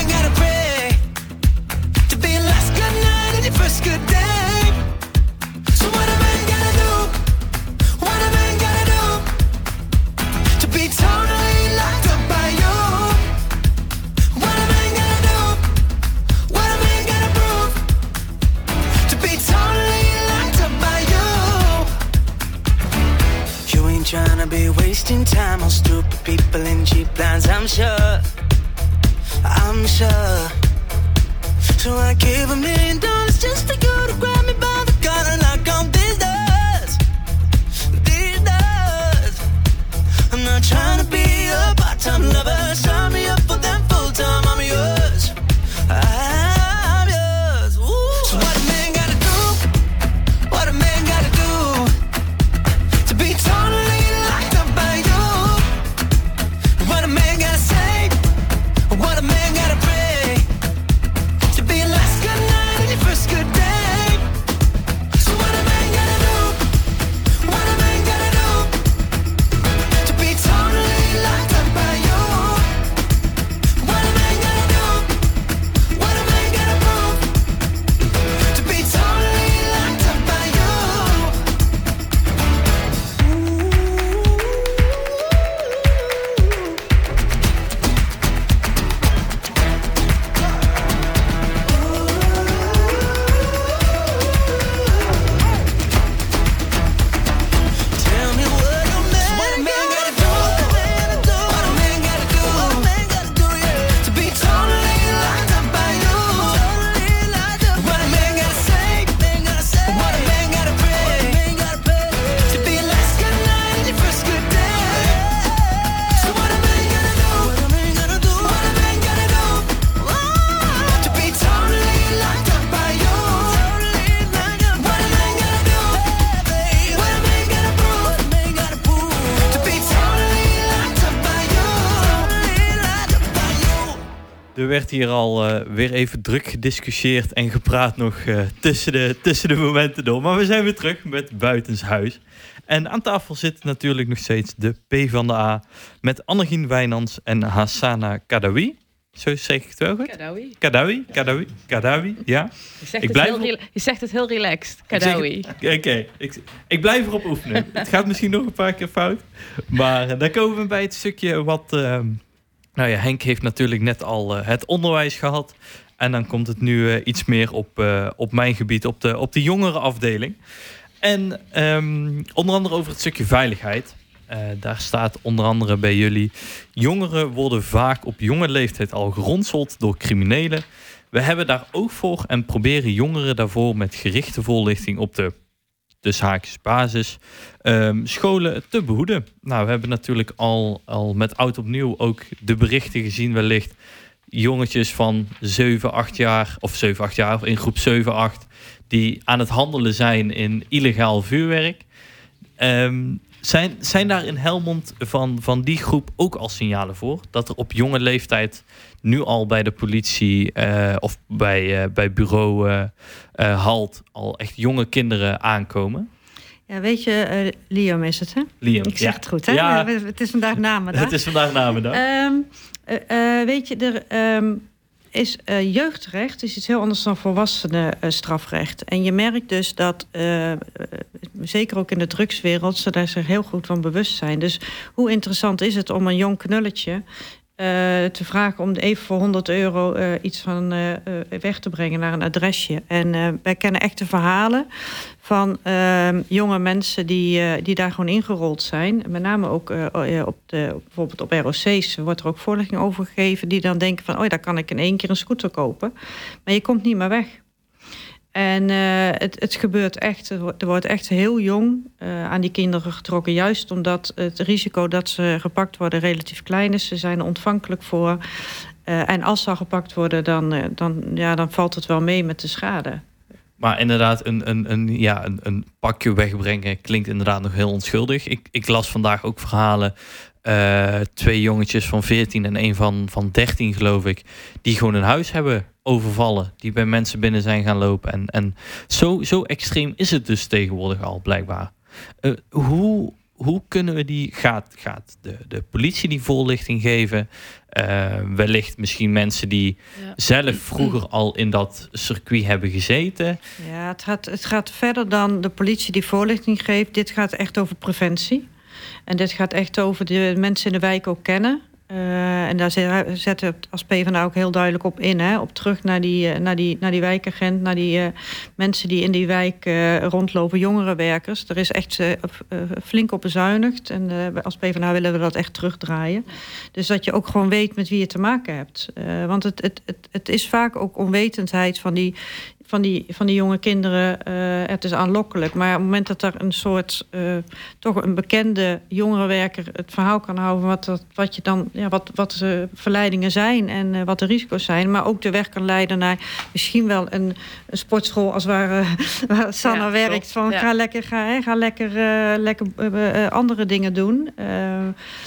wasting time on stupid people in cheap lines. I'm sure, I'm sure. So I give a million dollars just for you to grab me by the collar and knock on these doors, these doors. I'm not trying to be a part-time lover. Sign werd hier al uh, weer even druk gediscussieerd en gepraat nog uh, tussen, de, tussen de momenten door. Maar we zijn weer terug met Buitenshuis. En aan tafel zit natuurlijk nog steeds de P van de A met Annegien Wijnands en Hassana Kadawi. Zo zeg ik het wel goed? Kadawi. Kadawi, Kadawi, Kadawi, ja. Je zegt, ik blijf het, heel, je zegt het heel relaxed, Kadawi. Oké, ik, ik blijf erop oefenen. het gaat misschien nog een paar keer fout. Maar uh, dan komen we bij het stukje wat... Ehm, nou ja, Henk heeft natuurlijk net al uh, het onderwijs gehad. En dan komt het nu uh, iets meer op, uh, op mijn gebied, op de, op de jongere afdeling. En um, onder andere over het stukje veiligheid. daar staat onder andere bij jullie... jongeren worden vaak op jonge leeftijd al geronseld door criminelen. We hebben daar oog voor en proberen jongeren daarvoor met gerichte voorlichting op de dus haakjes basis, um, scholen te behoeden. Nou, we hebben natuurlijk al, al met oud opnieuw ook de berichten gezien wellicht. Jongetjes van 7, 8 jaar, of 7, 8 jaar, of in groep 7, 8, die aan het handelen zijn in illegaal vuurwerk. Um, Zijn, zijn daar in Helmond van, van die groep ook al signalen voor? Dat er op jonge leeftijd nu al bij de politie eh, of bij, eh, bij bureau eh, Halt al echt jonge kinderen aankomen? Ja, weet je, Liam is het, hè? Liam, Ik zeg ja. het goed, hè? Ja. Het is vandaag namendag. (laughs) Het is vandaag namendag. Ehm, eh, eh, weet je, er ehm, is eh, jeugdrecht is iets heel anders dan volwassenen eh, strafrecht. En je merkt dus dat, eh, zeker ook in de drugswereld, ze daar zich heel goed van bewust zijn. Dus hoe interessant is het om een jong knulletje te vragen om even voor 100 euro iets van weg te brengen naar een adresje. En wij kennen echte verhalen van ehm, jonge mensen die, eh, die daar gewoon ingerold zijn. Met name ook eh, eh, op de, bijvoorbeeld op ROC's wordt er ook voorlichting over gegeven... die dan denken van, oh daar kan ik in één keer een scooter kopen. Maar je komt niet meer weg. En het, het gebeurt echt, er wordt- echt heel jong aan die kinderen getrokken. Juist omdat het risico dat ze gepakt worden relatief klein is. Ze zijn er ontvankelijk voor. En als ze al gepakt worden, dan, dan, ja, dan valt het wel mee met de schade. Maar inderdaad, een, een, een, ja, een, een pakje wegbrengen klinkt inderdaad nog heel onschuldig. Ik, ik las vandaag ook verhalen. eh, twee jongetjes van 14 en een van, van 13, geloof ik. Die gewoon een huis hebben overvallen. Die bij mensen binnen zijn gaan lopen. En, en zo, zo extreem is het dus tegenwoordig al, blijkbaar. Eh, hoe, hoe kunnen we die. Gaat, gaat de, de politie die voorlichting geven? Eh, wellicht misschien mensen die Ja. zelf vroeger al in dat circuit hebben gezeten. Ja, het gaat, het gaat verder dan de politie die voorlichting geeft. Dit gaat echt over preventie. En dit gaat echt over de mensen in de wijk ook kennen. Eh, en daar zet- zetten we als PvdA ook heel duidelijk op in. Hè? Op terug naar die, eh, naar die, naar die wijkagent, naar die eh, mensen die in die wijk rondlopen, jongerenwerkers. Er is echt flink op bezuinigd. En als PvdA willen we dat echt terugdraaien. Dus dat je ook gewoon weet met wie je te maken hebt. Want het, het, het, het is vaak ook onwetendheid van die, van die, van die jonge kinderen. eh, het is aanlokkelijk. Maar op het moment dat er een soort, eh, toch een bekende jongerenwerker het verhaal kan houden... wat, dat- wat, je dan, ja, wat, wat de verleidingen zijn en eh, wat de risico's zijn... maar ook de weg kan leiden naar misschien wel een, een sportschool... als waar, (laughs) waar Sanna Ja, werkt. Van, Ja. Ga lekker, ga, hè, ga lekker, lekker andere dingen doen.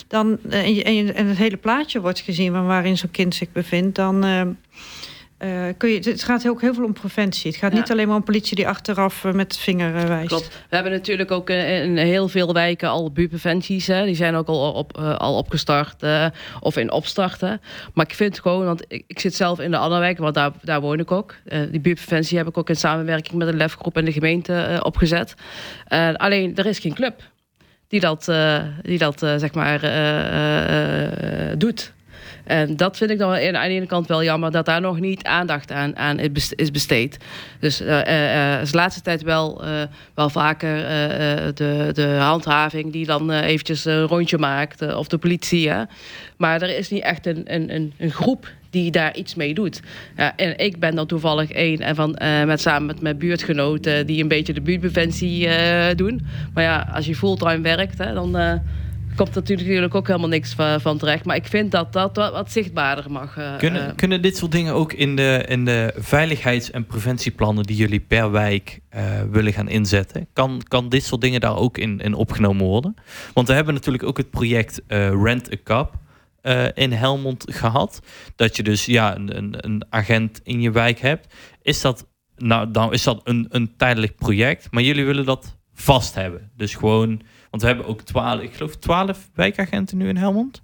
Dan, en, en het hele plaatje wordt gezien van waarin zo'n kind zich bevindt... dan... eh, kun je, het gaat ook heel veel om preventie. Het gaat Ja. niet alleen maar om politie die achteraf eh, met de vinger eh, wijst. Klopt. We hebben natuurlijk ook in heel veel wijken al buurpreventies. Hè. Die zijn ook al, op, al opgestart of in opstarten. Maar ik vind gewoon, want ik, ik zit zelf in de Annerwijk, want daar, daar woon ik ook. Die buurpreventie heb ik ook in samenwerking met een lefgroep in de gemeente opgezet. Alleen, er is geen club die dat, die dat zeg maar, doet. En dat vind ik dan aan de ene kant wel jammer dat daar nog niet aandacht aan, is bes- is besteed. Dus eh, is de laatste tijd wel, wel vaker de, de handhaving die dan eventjes een rondje maakt, of de politie. Hè. Maar er is niet echt een, een, een, groep die daar iets mee doet. Ja, en ik ben dan toevallig één en van, met, samen met mijn buurtgenoten die een beetje de buurtpreventie doen. Maar ja, als je fulltime werkt, hè, dan komt natuurlijk ook helemaal niks van, van terecht. Maar ik vind dat dat wat, wat zichtbaarder mag. eh, Kunnen, eh, kunnen dit soort dingen ook in de, in de veiligheids- en preventieplannen die jullie per wijk eh, willen gaan inzetten? Kan, kan dit soort dingen daar ook in, in opgenomen worden? Want we hebben natuurlijk ook het project Rent a Cup in Helmond gehad. Dat je dus ja, een, een, een agent in je wijk hebt. Is dat, nou, dan is dat een, een tijdelijk project, maar jullie willen dat vast hebben. Dus gewoon, want we hebben ook twaalf, ik geloof twaalf wijkagenten nu in Helmond.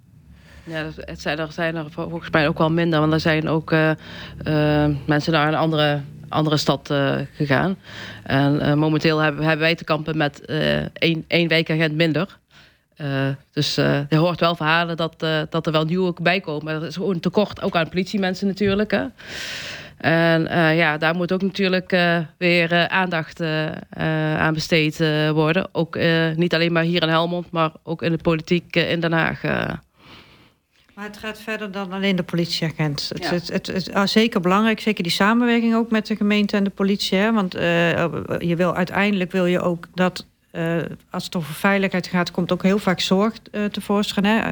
Ja, het zijn er, zijn er volgens mij ook wel minder. Want er zijn ook eh, eh, mensen naar een andere, andere stad eh, gegaan. En momenteel hebben, hebben wij te kampen met één, één wijkagent minder. Dus je hoort wel verhalen dat, dat er wel nieuwe bij komen. Maar dat is gewoon tekort, ook aan politiemensen natuurlijk. Hè. En eh, ja, daar moet ook natuurlijk eh, weer eh, aandacht aan besteed worden. Ook niet alleen maar hier in Helmond, maar ook in de politiek in Den Haag. Maar het gaat verder dan alleen de politieagent. Het, Ja. het, het, het- ah, zeker belangrijk, zeker die samenwerking ook met de gemeente en de politie. Hè? Want je wil, uiteindelijk wil je ook dat. Eh, als het over veiligheid gaat, komt ook heel vaak zorg eh, tevoorschijn. Hè?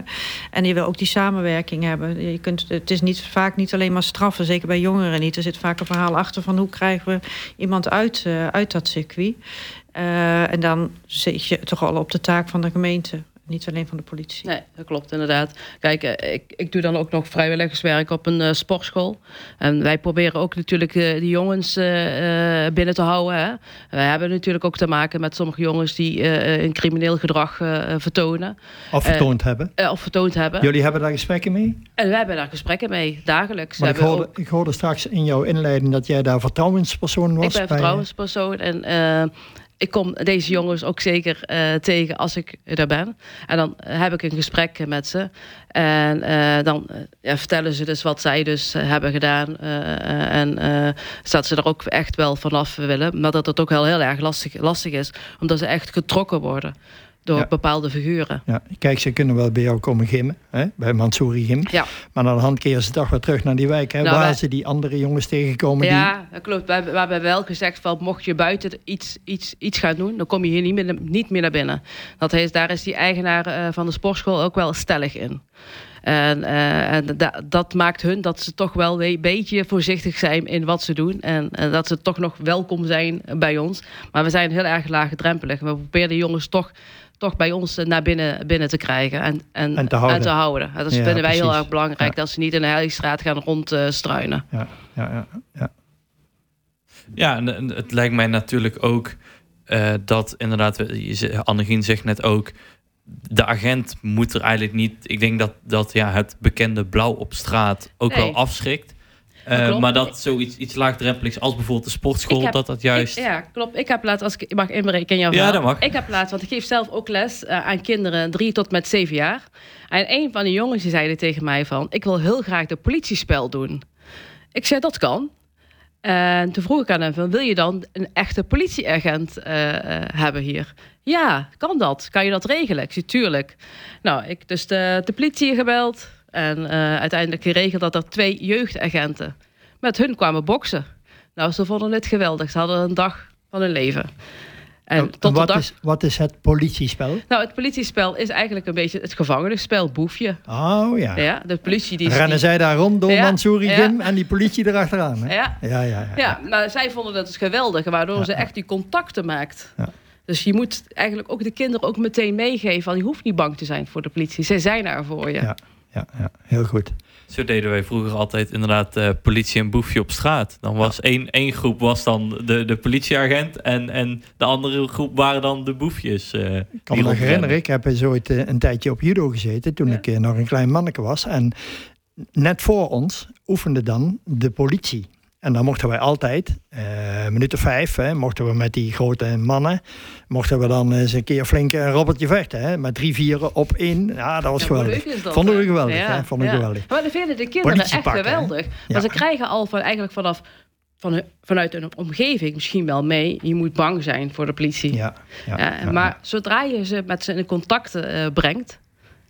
En je wil ook die samenwerking hebben. Je kunt, het is niet, vaak niet alleen maar straffen, zeker bij jongeren niet. Er zit vaak een verhaal achter van hoe krijgen we iemand uit, eh, uit dat circuit. En dan zit je toch al op de taak van de gemeente. Niet alleen van de politie. Nee, dat klopt inderdaad. Kijk, eh, ik, ik doe dan ook nog vrijwilligerswerk op een eh, sportschool. En wij proberen ook natuurlijk uh, die jongens uh, binnen te houden. Hè. We hebben natuurlijk ook te maken met sommige jongens die een crimineel gedrag vertonen. Of vertoond hebben. of vertoond hebben. Jullie hebben daar gesprekken mee? En we hebben daar gesprekken mee, dagelijks. Maar ik hoorde, ook... ik hoorde straks in jouw inleiding dat jij daar vertrouwenspersoon was. Ik ben vertrouwenspersoon en ik kom deze jongens ook zeker uh, tegen als ik er ben. En dan heb ik een gesprek met ze. En uh, dan ja, vertellen ze dus wat zij dus hebben gedaan. En dat ze er ook echt wel vanaf willen. Maar dat het ook heel, heel erg lastig, lastig is. Omdat ze echt getrokken worden door bepaalde figuren. Ja. Kijk, ze kunnen wel bij jou komen gimmen, hè? bij Mansouri Gim. Ja. Maar aan de hand keren ze toch weer terug naar die wijk, hè? Nou, waar wij... ze die andere jongens tegenkomen. Ja, die... dat klopt. We, hebben wel gezegd, van, mocht je buiten iets, iets, iets gaan doen, dan kom je hier niet meer, niet meer naar binnen. Dat heet, daar is die eigenaar uh, van de sportschool ook wel stellig in. En, uh, en da dat maakt hun dat ze toch wel een beetje voorzichtig zijn in wat ze doen. En, en, dat ze toch nog welkom zijn bij ons. Maar we zijn heel erg laagdrempelig. We proberen de jongens toch toch bij ons naar binnen, binnen te krijgen en, en, en, te, houden. En te houden. Dat ja, vinden wij heel erg belangrijk, dat ze niet in de Heiligstraat gaan rondstruinen. ja, ja, ja, ja. Ja, en het lijkt mij natuurlijk ook uh, dat inderdaad, Annegien zegt net ook, de agent moet er eigenlijk niet. Ik denk dat, dat ja, het bekende blauw op straat ook wel afschrikt. Uh, maar dat zoiets iets laagdrempeligs als bijvoorbeeld de sportschool, dat dat juist... ja, klopt. Ik heb laatst, als ik mag inbreken in jouw Ja, dat mag. Ik heb laatst, want ik geef zelf ook les uh, aan kinderen drie tot met zeven jaar. En een van de jongens die zeiden tegen mij van... ik wil heel graag de politiespel doen. Ik zei, dat kan. En toen vroeg ik aan hem van, wil je dan een echte politieagent uh, hebben hier? Ja, kan dat? Kan je dat regelen? Ik zei, tuurlijk. Nou, ik dus de, de politie gebeld... En uh, uiteindelijk geregeld dat er twee jeugdagenten met hun kwamen boksen. Nou, ze vonden het geweldig. Ze hadden een dag van hun leven. En tot wat, dag... is, wat is het politiespel? Nou, het politiespel is eigenlijk een beetje het gevangenisspel, boefje. Oh ja. Ja, de politie die... Rennen zij daar rond door ja, Mansouri Jim en die politie erachteraan. Hè? Ja. Ja, ja, ja, ja. maar zij vonden dat dus geweldig, waardoor ze echt die contacten maakt. Ja. Dus je moet eigenlijk ook de kinderen ook meteen meegeven van je hoeft niet bang te zijn voor de politie. Zij zijn er voor je. Ja ja, ja, heel goed. Zo deden wij vroeger altijd inderdaad uh, politie en boefje op straat. Dan was één, één groep was dan de, de politieagent en, en de andere groep waren dan de boefjes. Uh, ik kan me nog herinneren, ik heb eens ooit uh, een tijdje op judo gezeten toen ik nog een klein manneke was. En net voor ons oefende dan de politie. En dan mochten wij altijd, uh, minuten vijf, hè, mochten we met die grote mannen, mochten we dan eens een keer flink een robbertje vechten. Hè, met drie, vieren op één. Ja, dat was ja, geweldig. Vonden we geweldig. Ja, hè, vonden ja. geweldig. Maar dan vinden de kinderen echt geweldig. Maar ze krijgen al van, eigenlijk vanaf van, vanuit een omgeving misschien wel mee. Je moet bang zijn voor de politie. Ja, ja, maar zodra je ze met ze in contact uh, brengt,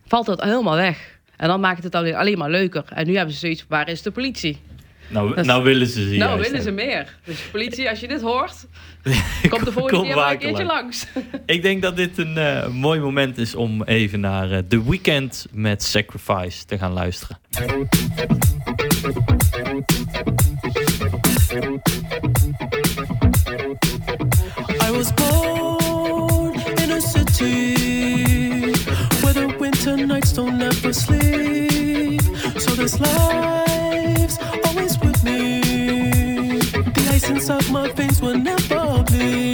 valt dat helemaal weg. En dan maakt het alleen, alleen maar leuker. En nu hebben ze zoiets, waar is de politie? Nou, nou willen ze ze Nou willen ze meer. Dus politie, als je dit hoort, (laughs) kom de volgende keer maar een keertje langs. (laughs) Ik denk dat dit een uh, mooi moment is om even naar uh, The Weeknd met Sacrifice te gaan luisteren. I was born in a city where the winter nights don't ever sleep. So this life's Kisses inside my face will never bleed.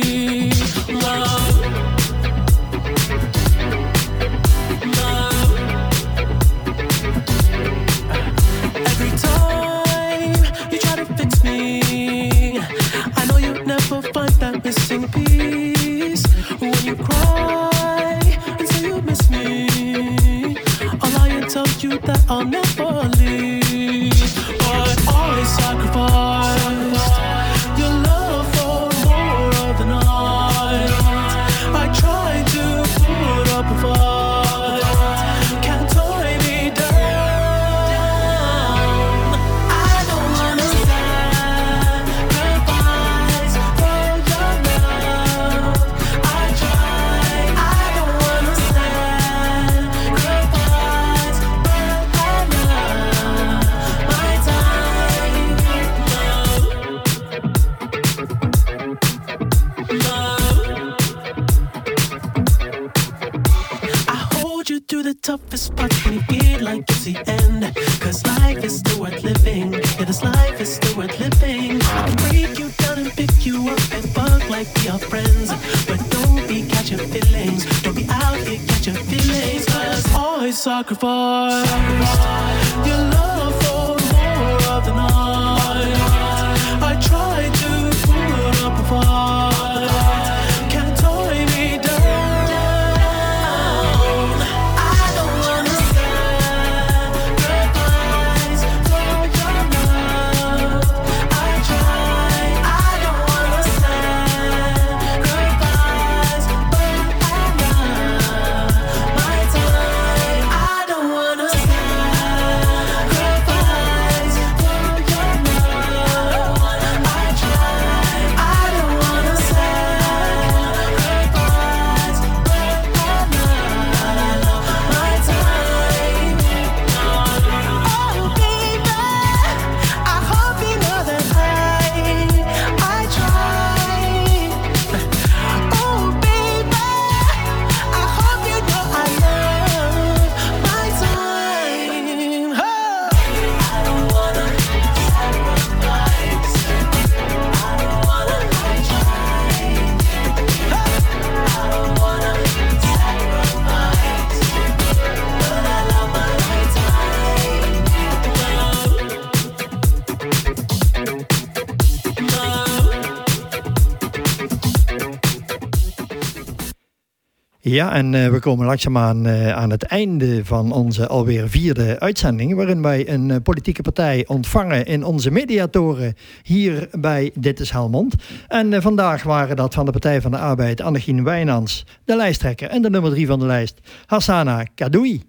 Ja, en eh, we komen langzaamaan eh, aan het einde van onze alweer vierde uitzending. Waarin wij een eh, politieke partij ontvangen in onze mediatoren hier bij Dit is Helmond. En vandaag waren dat van de Partij van de Arbeid Annegien Wijnands, de lijsttrekker. En de nummer drie van de lijst, Hassana Kadoui.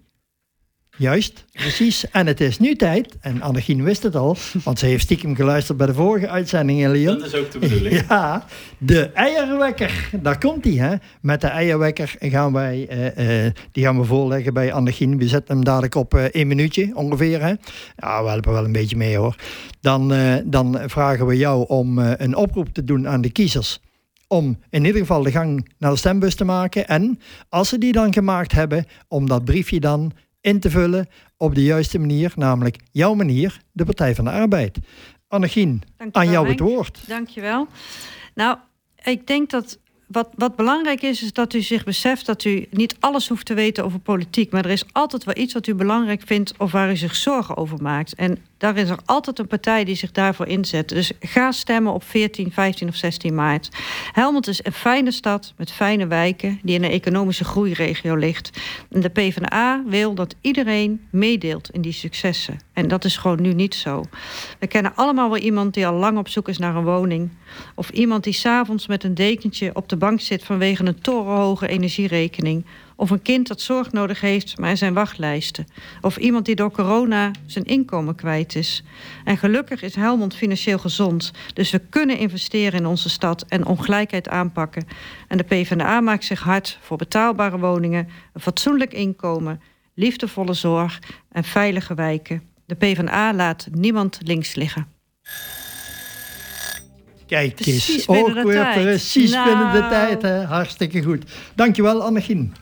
Juist, precies. En het is nu tijd, en Annegien wist het al, want ze heeft stiekem geluisterd bij de vorige uitzending in Lyon. Dat is ook de bedoeling. (laughs) Ja, de eierwekker. Daar komt hij, hè. Met de eierwekker gaan wij, eh, eh, die gaan we voorleggen bij Annegien. We zetten hem dadelijk op eh één minuutje ongeveer, hè. Ja, we helpen wel een beetje mee, hoor. Dan, dan vragen we jou om een oproep te doen aan de kiezers. Om in ieder geval de gang naar de stembus te maken. En als ze die dan gemaakt hebben, om dat briefje dan in te vullen op de juiste manier. Namelijk jouw manier, de Partij van de Arbeid. Annegien, Dankjewel, aan jou het woord. Dankjewel. Nou, ik denk dat wat, wat belangrijk is, is dat u zich beseft dat u niet alles hoeft te weten over politiek. Maar er is altijd wel iets wat u belangrijk vindt of waar u zich zorgen over maakt. En daar is er altijd een partij die zich daarvoor inzet. Dus ga stemmen op 14, 15 of 16 maart. Helmond is een fijne stad met fijne wijken die in een economische groeiregio ligt. En de PvdA wil dat iedereen meedeelt in die successen. En dat is gewoon nu niet zo. We kennen allemaal wel iemand die al lang op zoek is naar een woning. Of iemand die s'avonds met een dekentje op de bank zit vanwege een torenhoge energierekening. Of een kind dat zorg nodig heeft, maar er zijn wachtlijsten. Of iemand die door corona zijn inkomen kwijt is. En gelukkig is Helmond financieel gezond. Dus we kunnen investeren in onze stad en ongelijkheid aanpakken. En de PvdA maakt zich hard voor betaalbare woningen, een fatsoenlijk inkomen, liefdevolle zorg en veilige wijken. De PvdA laat niemand links liggen. Kijk eens, ook weer tijd. precies Nou. binnen de tijd. Hè? Hartstikke goed. Dankjewel, Annegien.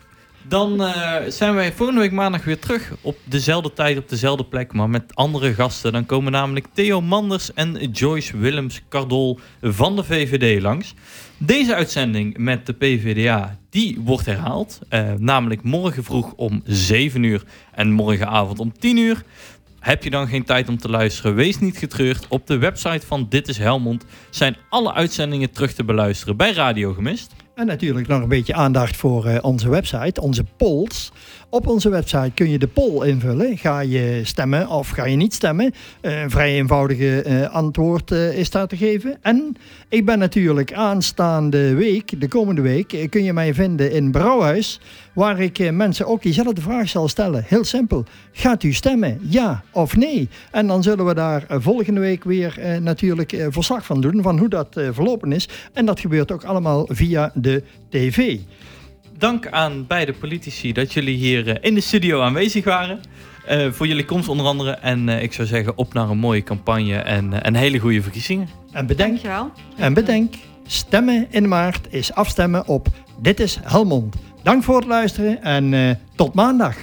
Dan eh, zijn wij volgende week maandag weer terug op dezelfde tijd, op dezelfde plek, maar met andere gasten. Dan komen namelijk Theo Manders en Joyce Willems Cardol van de VVD langs. Deze uitzending met de PVDA, die wordt herhaald. eh, namelijk morgen vroeg om 7 uur en morgenavond om 10 uur. Heb je dan geen tijd om te luisteren? Wees niet getreurd. Op de website van Dit is Helmond zijn alle uitzendingen terug te beluisteren bij Radio Gemist. En natuurlijk nog een beetje aandacht voor eh, onze website, onze polls. Op onze website kun je de poll invullen. Ga je stemmen of ga je niet stemmen? Eh, een vrij eenvoudige eh, antwoord eh, is daar te geven. En ik ben natuurlijk aanstaande week, de komende week, kun je mij vinden in Brouwhuis. Waar ik mensen ook diezelfde vraag zal stellen. Heel simpel. Gaat u stemmen? Ja of nee? En dan zullen we daar volgende week weer natuurlijk verslag van doen. Van hoe dat verlopen is. En dat gebeurt ook allemaal via de tv. Dank aan beide politici dat jullie hier eh, in de studio aanwezig waren. Eh, voor jullie komst onder andere. En eh, ik zou zeggen, op naar een mooie campagne en een hele goede verkiezingen. En bedenk, Dankjewel. en bedenk, stemmen in maart is afstemmen op Dit is Helmond. Dank voor het luisteren en eh, tot maandag.